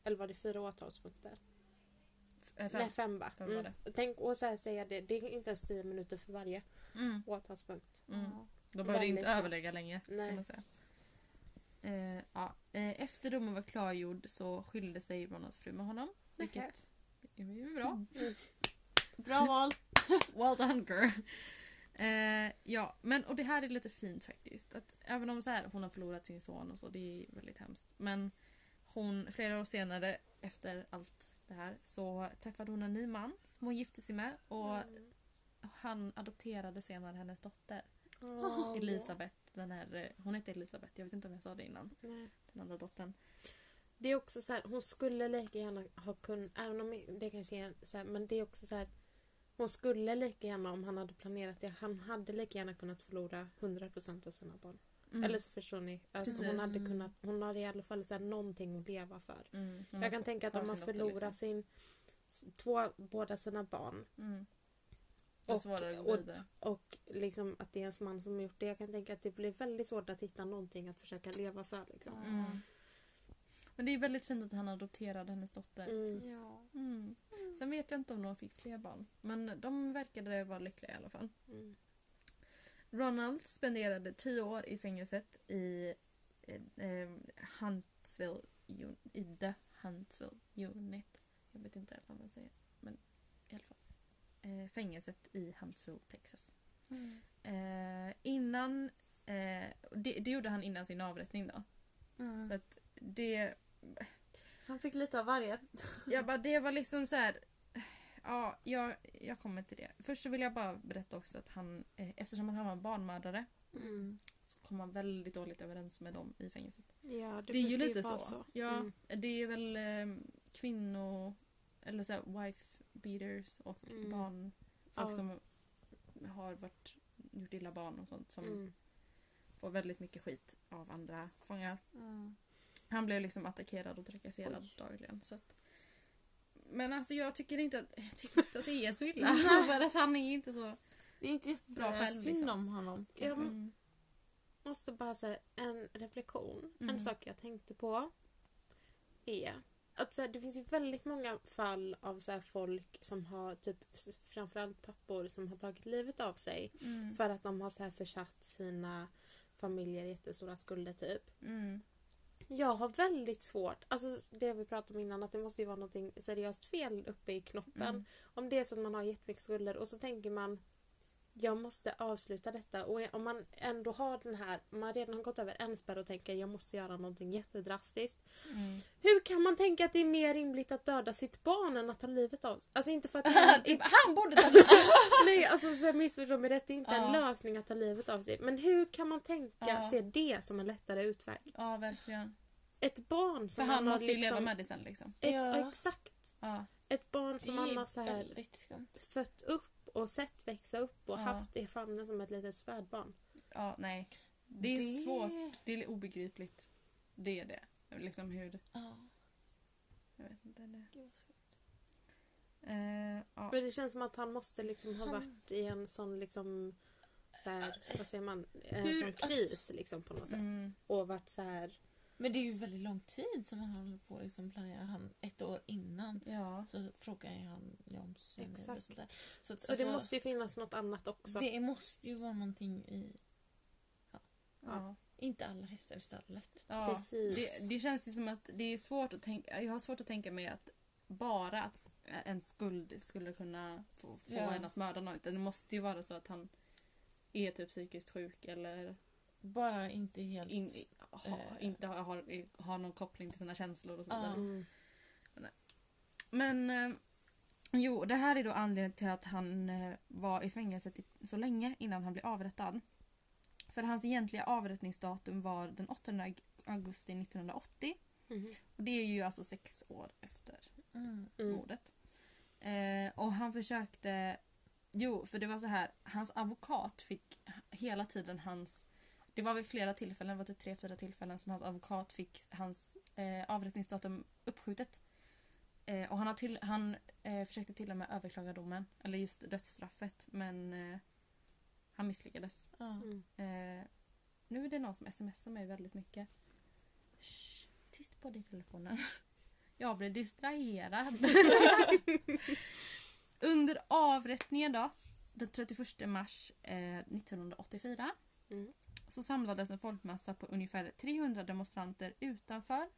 [SPEAKER 2] Eller var det fyra åtalspunkter?
[SPEAKER 1] Eh, fem.
[SPEAKER 2] Nej fem va?
[SPEAKER 1] Fem var
[SPEAKER 2] Mm. Tänk och så här säga det, det är inte ens tio minuter för varje
[SPEAKER 1] Mm.
[SPEAKER 2] åtalspunkt.
[SPEAKER 1] Mm.
[SPEAKER 3] Ja.
[SPEAKER 1] De behövde inte
[SPEAKER 2] snabbt.
[SPEAKER 1] överlägga länge. Kan
[SPEAKER 2] Nej.
[SPEAKER 1] man säga. Eh, ja. eh, efter domen var klargjord så skilde sig Ronalds fru med honom. Vilket är ju bra.
[SPEAKER 2] Mm.
[SPEAKER 3] Bra val.
[SPEAKER 1] Well done girl. Eh, ja, men och det här är lite fint faktiskt. Att även om så här, hon har förlorat sin son och så, det är väldigt hemskt. Men hon, flera år senare, efter allt det här, så träffade hon en ny man som hon gifte sig med. Och han adopterade senare hennes dotter.
[SPEAKER 2] Åh.
[SPEAKER 1] Elisabeth, den här, hon hette Elisabeth, jag vet inte om jag sa det innan.
[SPEAKER 2] Nej.
[SPEAKER 1] Den andra dottern.
[SPEAKER 2] Det är också så här, hon skulle lika gärna ha kunnat, även om det kanske är så här, men det är också så här hon skulle lika gärna om han hade planerat det, han hade lika gärna kunnat förlora 100% av sina barn.
[SPEAKER 1] Mm.
[SPEAKER 2] Eller så förstår ni, att
[SPEAKER 1] Precis.
[SPEAKER 2] hon hade
[SPEAKER 3] Mm.
[SPEAKER 2] kunnat, hon hade i alla fall så här, någonting att leva för.
[SPEAKER 1] Mm.
[SPEAKER 2] Jag kan tänka att om man förlorar
[SPEAKER 1] liksom.
[SPEAKER 2] sin, två, båda sina barn
[SPEAKER 1] Mm.
[SPEAKER 2] Och-
[SPEAKER 1] gå
[SPEAKER 2] och- och liksom att det är ens man som har gjort det. Jag kan tänka att det blir väldigt svårt att hitta någonting att försöka leva för. Liksom.
[SPEAKER 1] Mm. Men det är väldigt fint att han adopterade hennes dotter.
[SPEAKER 2] Mm.
[SPEAKER 3] Ja.
[SPEAKER 1] Sen vet jag inte om de fick fler barn. Men de verkade vara lyckliga i alla fall.
[SPEAKER 2] Mm.
[SPEAKER 1] Ronald spenderade tio år i fängelset i eh, eh, Huntsville, un- i The Huntsville Unit jag vet inte vad man säger. Men i alla fall. Eh, fängelset i Huntsville, Texas.
[SPEAKER 3] Mm.
[SPEAKER 1] Eh, innan, eh, det, det gjorde han innan sin avrättning då. För
[SPEAKER 3] Mm.
[SPEAKER 1] att det,
[SPEAKER 3] Han fick lite av varje.
[SPEAKER 1] jag bara, det var liksom så här. Ja, jag, jag kommer till det. Först så vill jag bara berätta också att han, eh, eftersom att han var barnmördare
[SPEAKER 2] Mm.
[SPEAKER 1] så kom han väldigt dåligt överens med dem i fängelset.
[SPEAKER 2] Ja,
[SPEAKER 1] Det, är ju lite
[SPEAKER 2] vara
[SPEAKER 1] så. Ja,
[SPEAKER 2] Mm.
[SPEAKER 1] det är väl eh, kvinnor, eller så här, wife beaters och
[SPEAKER 2] Mm.
[SPEAKER 1] barn, folk
[SPEAKER 2] Ja.
[SPEAKER 1] som har varit, gjort illa barn och sånt som
[SPEAKER 2] Mm.
[SPEAKER 1] får väldigt mycket skit av andra fångar. Han blev liksom attackerad och trakasserad
[SPEAKER 3] Oj.
[SPEAKER 1] dagligen. Så att, men alltså jag tycker inte att, jag tycker inte att det är så illa. för att han är inte så...
[SPEAKER 3] Det är inte
[SPEAKER 1] Bra själv, liksom.
[SPEAKER 3] om honom.
[SPEAKER 2] Jag
[SPEAKER 1] Mm.
[SPEAKER 2] måste bara säga en reflektion.
[SPEAKER 1] Mm.
[SPEAKER 2] En sak jag tänkte på är att så här, det finns ju väldigt många fall av så här, folk som har, typ framförallt pappor som har tagit livet av sig
[SPEAKER 1] Mm.
[SPEAKER 2] för att de har så här, försatt sina familjer i jättestora skulder typ.
[SPEAKER 1] Mm.
[SPEAKER 2] Jag har väldigt svårt, alltså det vi pratade om innan, att det måste ju vara något seriöst fel uppe i knoppen.
[SPEAKER 1] Mm.
[SPEAKER 2] Om det är så att man har jättemycket skulder och så tänker man jag måste avsluta detta och om man ändå har den här, man redan har gått över en spärr och tänker jag måste göra någonting jättedrastiskt.
[SPEAKER 1] Mm.
[SPEAKER 2] Hur kan man tänka att det är mer rimligt att döda sitt barn än att ta livet av Alltså inte för att han,
[SPEAKER 1] typ, han borde ta
[SPEAKER 2] Nej alltså så missförstå mig rätt, det är inte en
[SPEAKER 1] Ja.
[SPEAKER 2] lösning att ta livet av sig. Men hur kan man tänka,
[SPEAKER 1] Ja.
[SPEAKER 2] se det som en lättare utväg?
[SPEAKER 1] Ja, verkligen.
[SPEAKER 2] Ett barn
[SPEAKER 1] För
[SPEAKER 2] som
[SPEAKER 1] han
[SPEAKER 2] har
[SPEAKER 1] måste ju
[SPEAKER 2] liksom,
[SPEAKER 1] leva med det sen liksom.
[SPEAKER 2] Ett,
[SPEAKER 3] Ja.
[SPEAKER 2] Exakt. Ett barn som han har så här fött upp och sett växa upp och
[SPEAKER 1] Ja.
[SPEAKER 2] haft i famnen som ett litet spädbarn.
[SPEAKER 1] ja, nej. Det är svårt. Det är obegripligt. Det är det. Liksom hur...
[SPEAKER 3] Ja.
[SPEAKER 1] Jag vet inte. Det.
[SPEAKER 3] Gud.
[SPEAKER 1] Eh, ja.
[SPEAKER 2] Men det känns som att han måste liksom ha varit i en sån liksom så här, vad säger man, en
[SPEAKER 3] Hur-
[SPEAKER 2] sån kris liksom på något sätt.
[SPEAKER 1] Mm.
[SPEAKER 2] Och varit så här,
[SPEAKER 3] Men det är ju väldigt lång tid som han håller på liksom planera. Han, ett år innan
[SPEAKER 1] Ja.
[SPEAKER 3] så frågar han ju om sin
[SPEAKER 2] Exakt.
[SPEAKER 3] och sådär. Så, att,
[SPEAKER 2] så
[SPEAKER 3] alltså,
[SPEAKER 2] det måste ju finnas något annat också.
[SPEAKER 3] det måste ju vara någonting i...
[SPEAKER 1] ja.
[SPEAKER 3] Inte alla hästar i stallet.
[SPEAKER 1] ja.
[SPEAKER 2] Precis.
[SPEAKER 1] Det, det känns ju som att det är svårt att tänka... Jag har svårt att tänka mig att bara att en skuld skulle kunna få, få
[SPEAKER 3] Ja.
[SPEAKER 1] en att mörda någon. Det måste ju vara så att han är typ psykiskt sjuk eller
[SPEAKER 3] Bara inte helt...
[SPEAKER 1] in, ha,
[SPEAKER 3] Eh.
[SPEAKER 1] inte har, har, har någon koppling till sina känslor och så vidare.
[SPEAKER 2] Mm.
[SPEAKER 1] Men eh, jo, det här är då anledningen till att han eh, var i fängelset i, så länge innan han blev avrättad. För hans egentliga avrättningsdatum var den 8 ag- augusti 1980.
[SPEAKER 2] Mhm.
[SPEAKER 1] Och det är ju alltså sex år efter
[SPEAKER 3] Mm.
[SPEAKER 2] Mm.
[SPEAKER 1] mordet. Eh, och han försökte... Jo, för det var så här. Hans advokat fick hela tiden hans... Det var vid flera tillfällen, det var typ tre, fyra tillfällen som hans advokat fick hans eh, avrättningsdatum uppskjutet. Eh, och han, har till, han eh, försökte till och med överklaga domen, eller just dödsstraffet, men eh, han misslyckades.
[SPEAKER 2] Mm.
[SPEAKER 1] Eh, nu är det någon som smsar mig väldigt mycket. Shh, tyst på dig telefonen. Jag blir distraherad. Under avrättningen då, den 31 mars eh, 1984
[SPEAKER 2] Mm.
[SPEAKER 1] Så samlades en folkmassa på ungefär 300 demonstranter utanför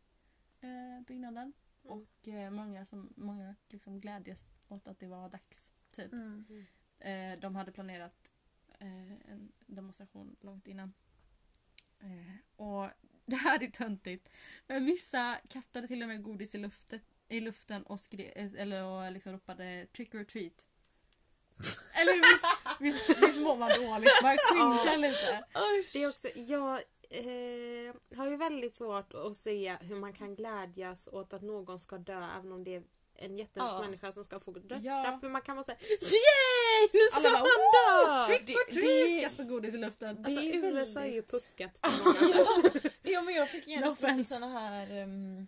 [SPEAKER 1] eh, byggnaden.
[SPEAKER 2] Mm.
[SPEAKER 1] Och eh, många, som, många liksom glädjes åt att det var dags. Typ.
[SPEAKER 3] Mm.
[SPEAKER 1] Eh, de hade planerat eh, en demonstration långt innan. Eh, och det här är töntigt. Men vissa kastade till och med godis i luften, i luften och, skre, eh, eller, och liksom ropade trick or treat. Eller visst, visst, visst mår man dåligt? Man cringear lite.
[SPEAKER 2] Det är också, jag eh, har ju väldigt svårt att se hur man kan glädjas åt att någon ska dö även om det är en jättehemsk
[SPEAKER 3] Ja.
[SPEAKER 2] människa som ska få dödsstraff.
[SPEAKER 1] Ja.
[SPEAKER 2] Man kan vara såhär Yay! Nu ska
[SPEAKER 1] Alla bara
[SPEAKER 2] han
[SPEAKER 1] "Woo!
[SPEAKER 2] dö!
[SPEAKER 1] Trick
[SPEAKER 3] Det-
[SPEAKER 1] or
[SPEAKER 3] det-
[SPEAKER 1] treat! Kasta godis i luften.
[SPEAKER 3] Det
[SPEAKER 2] Alltså
[SPEAKER 3] är
[SPEAKER 2] USA är ju
[SPEAKER 3] väldigt-
[SPEAKER 2] puckat på många sätt.
[SPEAKER 3] Ja men jag fick
[SPEAKER 1] No
[SPEAKER 3] genast lite
[SPEAKER 1] offense.
[SPEAKER 3] såna här... Um,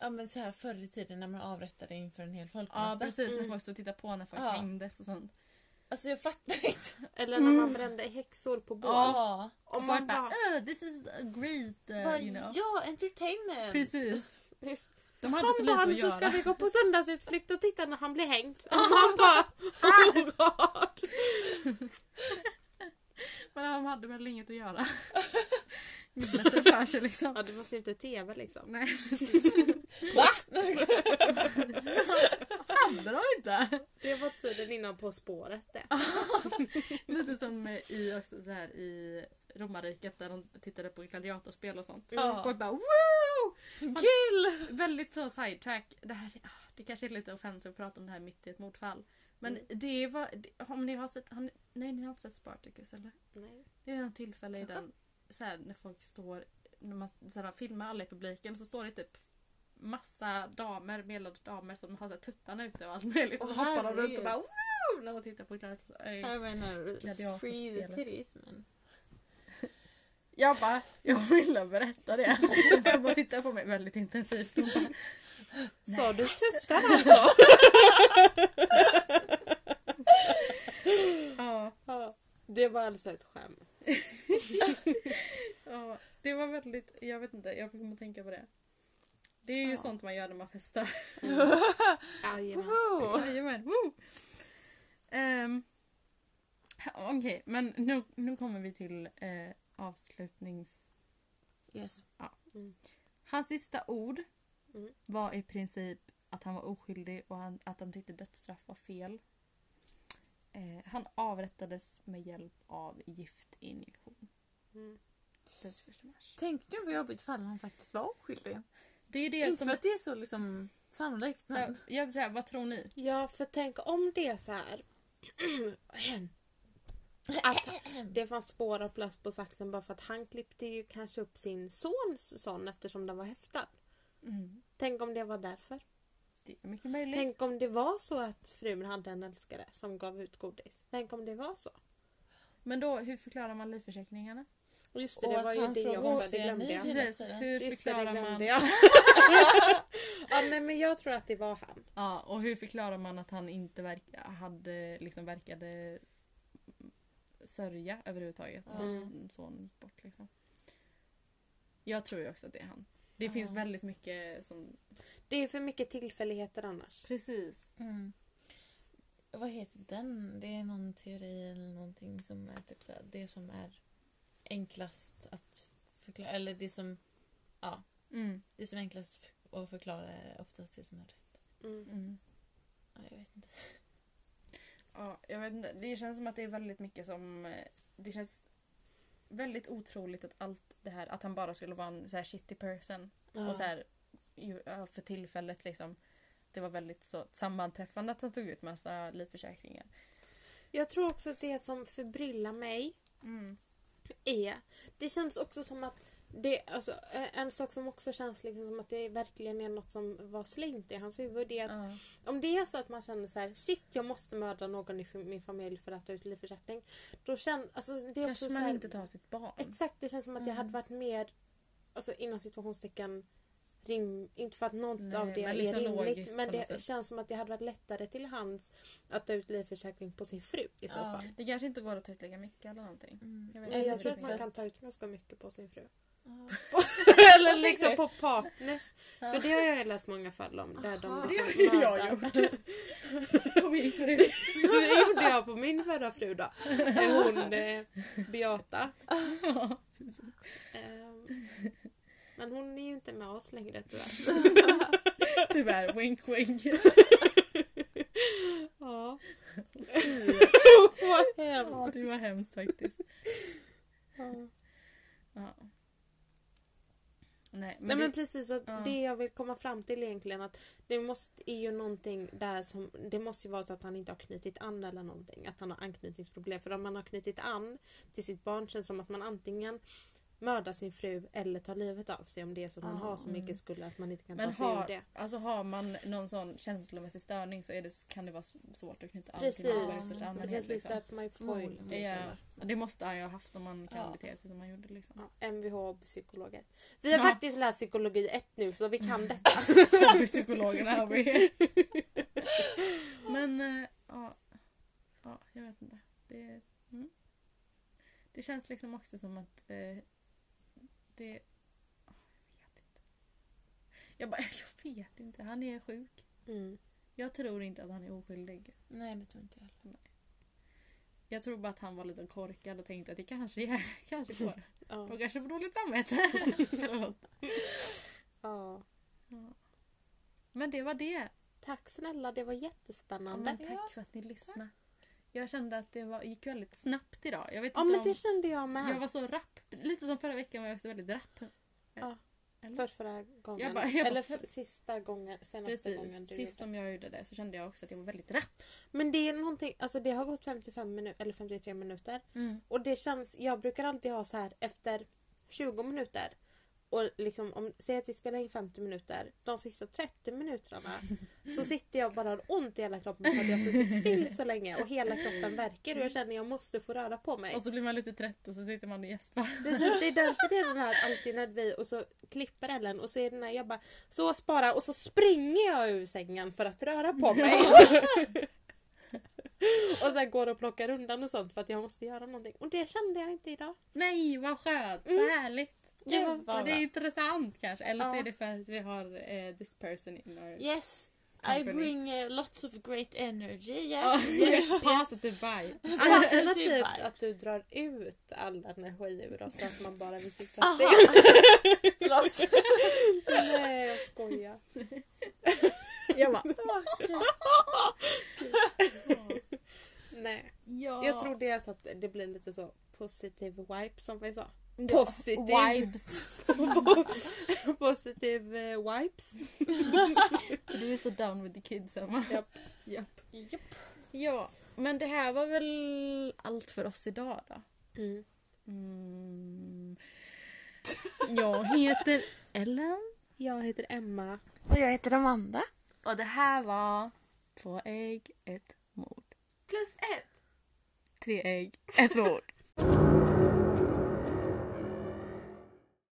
[SPEAKER 3] ja men så här förr i tiden när man avrättade inför en hel
[SPEAKER 1] Ja
[SPEAKER 3] folkmassa.
[SPEAKER 1] precis, när
[SPEAKER 2] Mm.
[SPEAKER 1] folk stod och tittade på när folk
[SPEAKER 3] Ja.
[SPEAKER 1] hängdes och sånt.
[SPEAKER 3] Alltså jag fattar inte.
[SPEAKER 2] Eller när man brände häxor på bål.
[SPEAKER 3] Ja.
[SPEAKER 2] Om
[SPEAKER 1] Och
[SPEAKER 2] man
[SPEAKER 1] bara
[SPEAKER 2] bara...
[SPEAKER 1] "Uh, this is a great, uh,
[SPEAKER 3] Bara,
[SPEAKER 1] you know.
[SPEAKER 3] Ja, entertainment!
[SPEAKER 1] Precis.
[SPEAKER 2] Just,
[SPEAKER 1] De hade så
[SPEAKER 2] Kom
[SPEAKER 1] lite
[SPEAKER 2] barn
[SPEAKER 1] att
[SPEAKER 2] så ska
[SPEAKER 1] göra.
[SPEAKER 2] vi gå på söndagsutflykt och titta när han blir hängd. Och man bara oh god.
[SPEAKER 1] Men de hade väl inget att göra. Det för sig liksom.
[SPEAKER 2] Ja det var ju inte TV liksom.
[SPEAKER 1] Nej, precis.
[SPEAKER 3] Va?
[SPEAKER 1] Hade de inte?
[SPEAKER 2] Det var tiden innan På spåret det.
[SPEAKER 1] Lite som i, också så här, i romarriket där de tittade på gladiatorspel och sånt.
[SPEAKER 3] Ja.
[SPEAKER 1] Och bara woo!
[SPEAKER 3] Kill!
[SPEAKER 1] Väldigt så sidetrack. Det, här, ah, det kanske är lite offensivt att prata om det här mitt i ett mordfall. Men
[SPEAKER 2] Mm.
[SPEAKER 1] det var, om ni har sett, har ni, nej ni har inte sett Spartacus eller?
[SPEAKER 2] Nej.
[SPEAKER 1] Det är något tillfälle i den, så här, när folk står, när man så här, filmar alla i publiken så står det typ massa damer, medelålders damer som har så här, tuttarna ute och allt möjligt. Och så hoppar de runt och bara woo! När de tittar på Gladiatorspelet.
[SPEAKER 2] free the titties men.
[SPEAKER 1] Jag bara, jag ville berätta det. Bara tittar på mig väldigt intensivt. Och bara,
[SPEAKER 2] Sa du tuttar alltså?
[SPEAKER 1] ja,
[SPEAKER 2] Ja. Det var alltså ett skämt.
[SPEAKER 1] ja, det var väldigt, jag vet inte, jag kommer att tänka på det. Det är ju
[SPEAKER 3] Ja.
[SPEAKER 1] sånt man gör när man festar.
[SPEAKER 2] Jajamän.
[SPEAKER 3] Woho!
[SPEAKER 1] Jajamän! Ehm, Okej, men nu, nu kommer vi till eh, avslutnings...
[SPEAKER 3] Yes.
[SPEAKER 2] Mm.
[SPEAKER 1] Hans sista ord
[SPEAKER 2] Mm.
[SPEAKER 1] var i princip att han var oskyldig och han, att han tyckte dödsstraff var fel. Eh, han avrättades med hjälp av giftinjektion.
[SPEAKER 2] Mm.
[SPEAKER 1] 31 mars.
[SPEAKER 3] Tänk nu vad jobbigt fall han faktiskt var oskyldig.
[SPEAKER 1] Det är det
[SPEAKER 3] Inte
[SPEAKER 1] som...
[SPEAKER 3] för att det är så liksom sannolikt
[SPEAKER 1] Så
[SPEAKER 3] men...
[SPEAKER 1] jag vill säga, vad tror ni?
[SPEAKER 2] Ja, för tänk om det är så här. att det fanns spår av plast på saxen bara för att han klippte ju kanske upp sin sons son eftersom den var häftad.
[SPEAKER 1] Mm.
[SPEAKER 2] Tänk om det var därför.
[SPEAKER 1] Det är mycket möjligt.
[SPEAKER 2] Tänk om det var så att frun hade en älskare som gav ut godis. Tänk om det var så.
[SPEAKER 1] Men då, hur förklarar man livförsäkringarna?
[SPEAKER 2] Och just det,
[SPEAKER 3] Och
[SPEAKER 2] det var ju det också, det glömde jag.
[SPEAKER 1] Precis, hur
[SPEAKER 2] Just det, det
[SPEAKER 1] förklarar man...
[SPEAKER 2] jag. ja, nej, men jag tror att det var han.
[SPEAKER 1] Ja, och hur förklarar man att han inte verk, hade, liksom verkade sörja överhuvudtaget när
[SPEAKER 2] Mm.
[SPEAKER 1] hans son gick bort? Liksom. Jag tror ju också att det är han. Det finns väldigt mycket som...
[SPEAKER 2] Det är för mycket tillfälligheter annars.
[SPEAKER 1] Precis.
[SPEAKER 3] Mm. Vad heter den? Det är någon teori eller någonting som är typ såhär, det som är enklast att förklara. Eller det som, ja,
[SPEAKER 1] Mm.
[SPEAKER 3] det som är enklast att förklara är oftast det som är rätt.
[SPEAKER 2] Mm.
[SPEAKER 1] Mm.
[SPEAKER 3] Ja, jag vet inte.
[SPEAKER 1] Ja, jag vet inte. Det känns som att det är väldigt mycket som... Det känns väldigt otroligt att allt det här, att han bara skulle vara en så här shitty person.
[SPEAKER 2] Ja.
[SPEAKER 1] Och så här, ju- för tillfället liksom. Det var väldigt så sammanträffande att han tog ut massa livförsäkringar.
[SPEAKER 2] Jag tror också att det som förbryllar mig
[SPEAKER 1] Mm.
[SPEAKER 2] är... Det känns också som att det, alltså, en sak som också känns liksom som att det verkligen är något som var slängt i hans huvud. Det är att
[SPEAKER 1] Ja.
[SPEAKER 2] om det är så att man känner så här, shit jag måste mörda någon i min familj för att ta ut livförsäkring. Då känner, alltså, det är också
[SPEAKER 1] Kanske
[SPEAKER 2] så
[SPEAKER 1] man
[SPEAKER 2] här,
[SPEAKER 1] inte tar sitt barn.
[SPEAKER 2] Exakt, det känns som att jag
[SPEAKER 1] Mm.
[SPEAKER 2] hade varit mer, alltså inom situationstecken, rim, inte för att något
[SPEAKER 1] Nej,
[SPEAKER 2] av det är
[SPEAKER 1] liksom
[SPEAKER 2] rimligt
[SPEAKER 1] logiskt
[SPEAKER 2] men det känns som att det hade varit lättare till hands att ta ut livförsäkring på sin fru i så
[SPEAKER 3] Ja.
[SPEAKER 2] fall.
[SPEAKER 1] Det kanske inte går att ta ut lika mycket eller någonting.
[SPEAKER 3] Mm.
[SPEAKER 1] Jag vet
[SPEAKER 2] Jag, jag tror att man kan ta ut ganska mycket på sin fru.
[SPEAKER 3] Ja.
[SPEAKER 2] Eller liksom på partners.
[SPEAKER 3] Ja.
[SPEAKER 2] För det har jag läst många fall om. Där de
[SPEAKER 3] Aha.
[SPEAKER 2] liksom
[SPEAKER 1] Det har jag gjort. På min fru.
[SPEAKER 2] det gjorde jag på min förra fru då. Hon eh, Beata. Ehm, Men hon är ju inte med oss längre tyvärr.
[SPEAKER 1] Tyvärr, wink wink.
[SPEAKER 2] Ja.
[SPEAKER 3] Vad
[SPEAKER 1] Ja,
[SPEAKER 3] hemskt.
[SPEAKER 1] det var hemskt faktiskt.
[SPEAKER 2] Ja.
[SPEAKER 1] Ja. Nej, men,
[SPEAKER 2] Nej men
[SPEAKER 1] det,
[SPEAKER 2] precis, att
[SPEAKER 1] ja.
[SPEAKER 2] det jag vill komma fram till egentligen att det måste är ju någonting där som, det måste ju vara så att han inte har knutit an eller någonting. Att han har anknytningsproblem. För om man har knutit an till sitt barn känns det som att man antingen mördar sin fru eller tar livet av sig om det är så att man har så
[SPEAKER 1] mm.
[SPEAKER 2] mycket skulder att man inte kan
[SPEAKER 1] men
[SPEAKER 2] ta sig ur
[SPEAKER 1] har,
[SPEAKER 2] det.
[SPEAKER 1] alltså har man någon sån känslomässig störning så är det, kan det vara svårt att knyta an till människor i största allmänhet.
[SPEAKER 2] precis
[SPEAKER 1] Liksom.
[SPEAKER 2] that's my point.
[SPEAKER 3] Förmodligen måste det
[SPEAKER 1] måste han ju ha haft om man kan
[SPEAKER 3] Ja.
[SPEAKER 1] bete sig som man gjorde. Liksom.
[SPEAKER 2] Ja, Mvh och psykologer. Vi har
[SPEAKER 1] Ja.
[SPEAKER 2] faktiskt läst psykologi 1 nu så vi kan detta.
[SPEAKER 1] Hobbypsykologerna har vi. Men eh, ja, ja, jag vet inte. Det, mm. det känns liksom också som att eh, det... Jag vet inte. Jag bara, jag vet inte. Han är sjuk.
[SPEAKER 2] Mm.
[SPEAKER 1] Jag tror inte att han är oskyldig.
[SPEAKER 3] Nej det tror inte jag heller.
[SPEAKER 1] Jag tror bara att han var lite korkad och tänkte att det kanske, är, kanske går.
[SPEAKER 2] Ja.
[SPEAKER 1] De kanske får dåligt samvete.
[SPEAKER 2] Ja.
[SPEAKER 1] Ja. Men det var det.
[SPEAKER 2] Tack snälla, det var
[SPEAKER 1] Ja,
[SPEAKER 2] jättespännande.
[SPEAKER 1] men tack för att ni lyssnade. Jag kände att det var, gick väldigt snabbt idag. Jag vet
[SPEAKER 2] Ja
[SPEAKER 1] inte
[SPEAKER 2] men
[SPEAKER 1] om...
[SPEAKER 2] det kände jag med.
[SPEAKER 1] Jag var så rapp. Lite som förra veckan var jag också väldigt rapp.
[SPEAKER 2] Ja. För förra gången.
[SPEAKER 1] Jag bara- jag
[SPEAKER 2] Eller för, sista gången, senaste gången
[SPEAKER 1] Precis.
[SPEAKER 2] du
[SPEAKER 1] Sist
[SPEAKER 2] gjorde.
[SPEAKER 1] som jag gjorde det så kände jag också att jag var väldigt rapp.
[SPEAKER 2] Men det är någonting, alltså det har gått 55 minuter, eller 53 minuter. Och det känns, jag brukar alltid ha så här efter 20 minuter. Och liksom om, säg att vi spelar in 50 minuter. De sista 30 minuterna så sitter jag och bara har ont i hela kroppen för att jag har suttit still så länge och hela kroppen verkar och jag känner att jag måste få röra på mig.
[SPEAKER 1] Och så blir man lite trött och så sitter man och gäspar.
[SPEAKER 2] Precis, det är därför det är den här alltid när vi och så klipper Ellen och så är den här jag bara så spara och så springer jag ur sängen för att röra på mig. och sen går och plockar undan och sånt för att jag måste göra någonting. Och det kände jag inte idag.
[SPEAKER 1] Nej, vad skönt!
[SPEAKER 2] Mm.
[SPEAKER 1] Vad härligt! Och
[SPEAKER 3] bara-
[SPEAKER 1] det är intressant kanske. Eller så
[SPEAKER 2] Ja.
[SPEAKER 1] är det för att vi har eh, this person in our...
[SPEAKER 3] Yes, I
[SPEAKER 1] Company.
[SPEAKER 3] bring uh, lots of great energy.
[SPEAKER 1] Ja,
[SPEAKER 3] Yes, yes, yes.
[SPEAKER 1] positive vibe.
[SPEAKER 2] Alternativt
[SPEAKER 3] vibes.
[SPEAKER 2] att du drar ut all energi ur oss så att man bara vill sitta still.
[SPEAKER 3] Förlåt.
[SPEAKER 2] Nej jag skojar.
[SPEAKER 1] Jag bara,
[SPEAKER 2] Nej.
[SPEAKER 1] ja.
[SPEAKER 2] Jag tror det är så att det blir lite så positive wipe som vi sa.
[SPEAKER 1] Ja,
[SPEAKER 2] positive.
[SPEAKER 1] Vibes.
[SPEAKER 2] positive eh, wipes.
[SPEAKER 1] Du är så down with the kids Emma.
[SPEAKER 2] Japp.
[SPEAKER 1] Japp.
[SPEAKER 3] Japp.
[SPEAKER 1] Ja, men det här var väl allt för oss idag då.
[SPEAKER 2] Mm.
[SPEAKER 1] Mm. Jag heter Ellen.
[SPEAKER 2] Jag heter Emma.
[SPEAKER 3] Och jag heter Amanda.
[SPEAKER 1] Och det här var Två ägg, ett mord.
[SPEAKER 3] Plus ett.
[SPEAKER 1] Tre ägg, ett mord.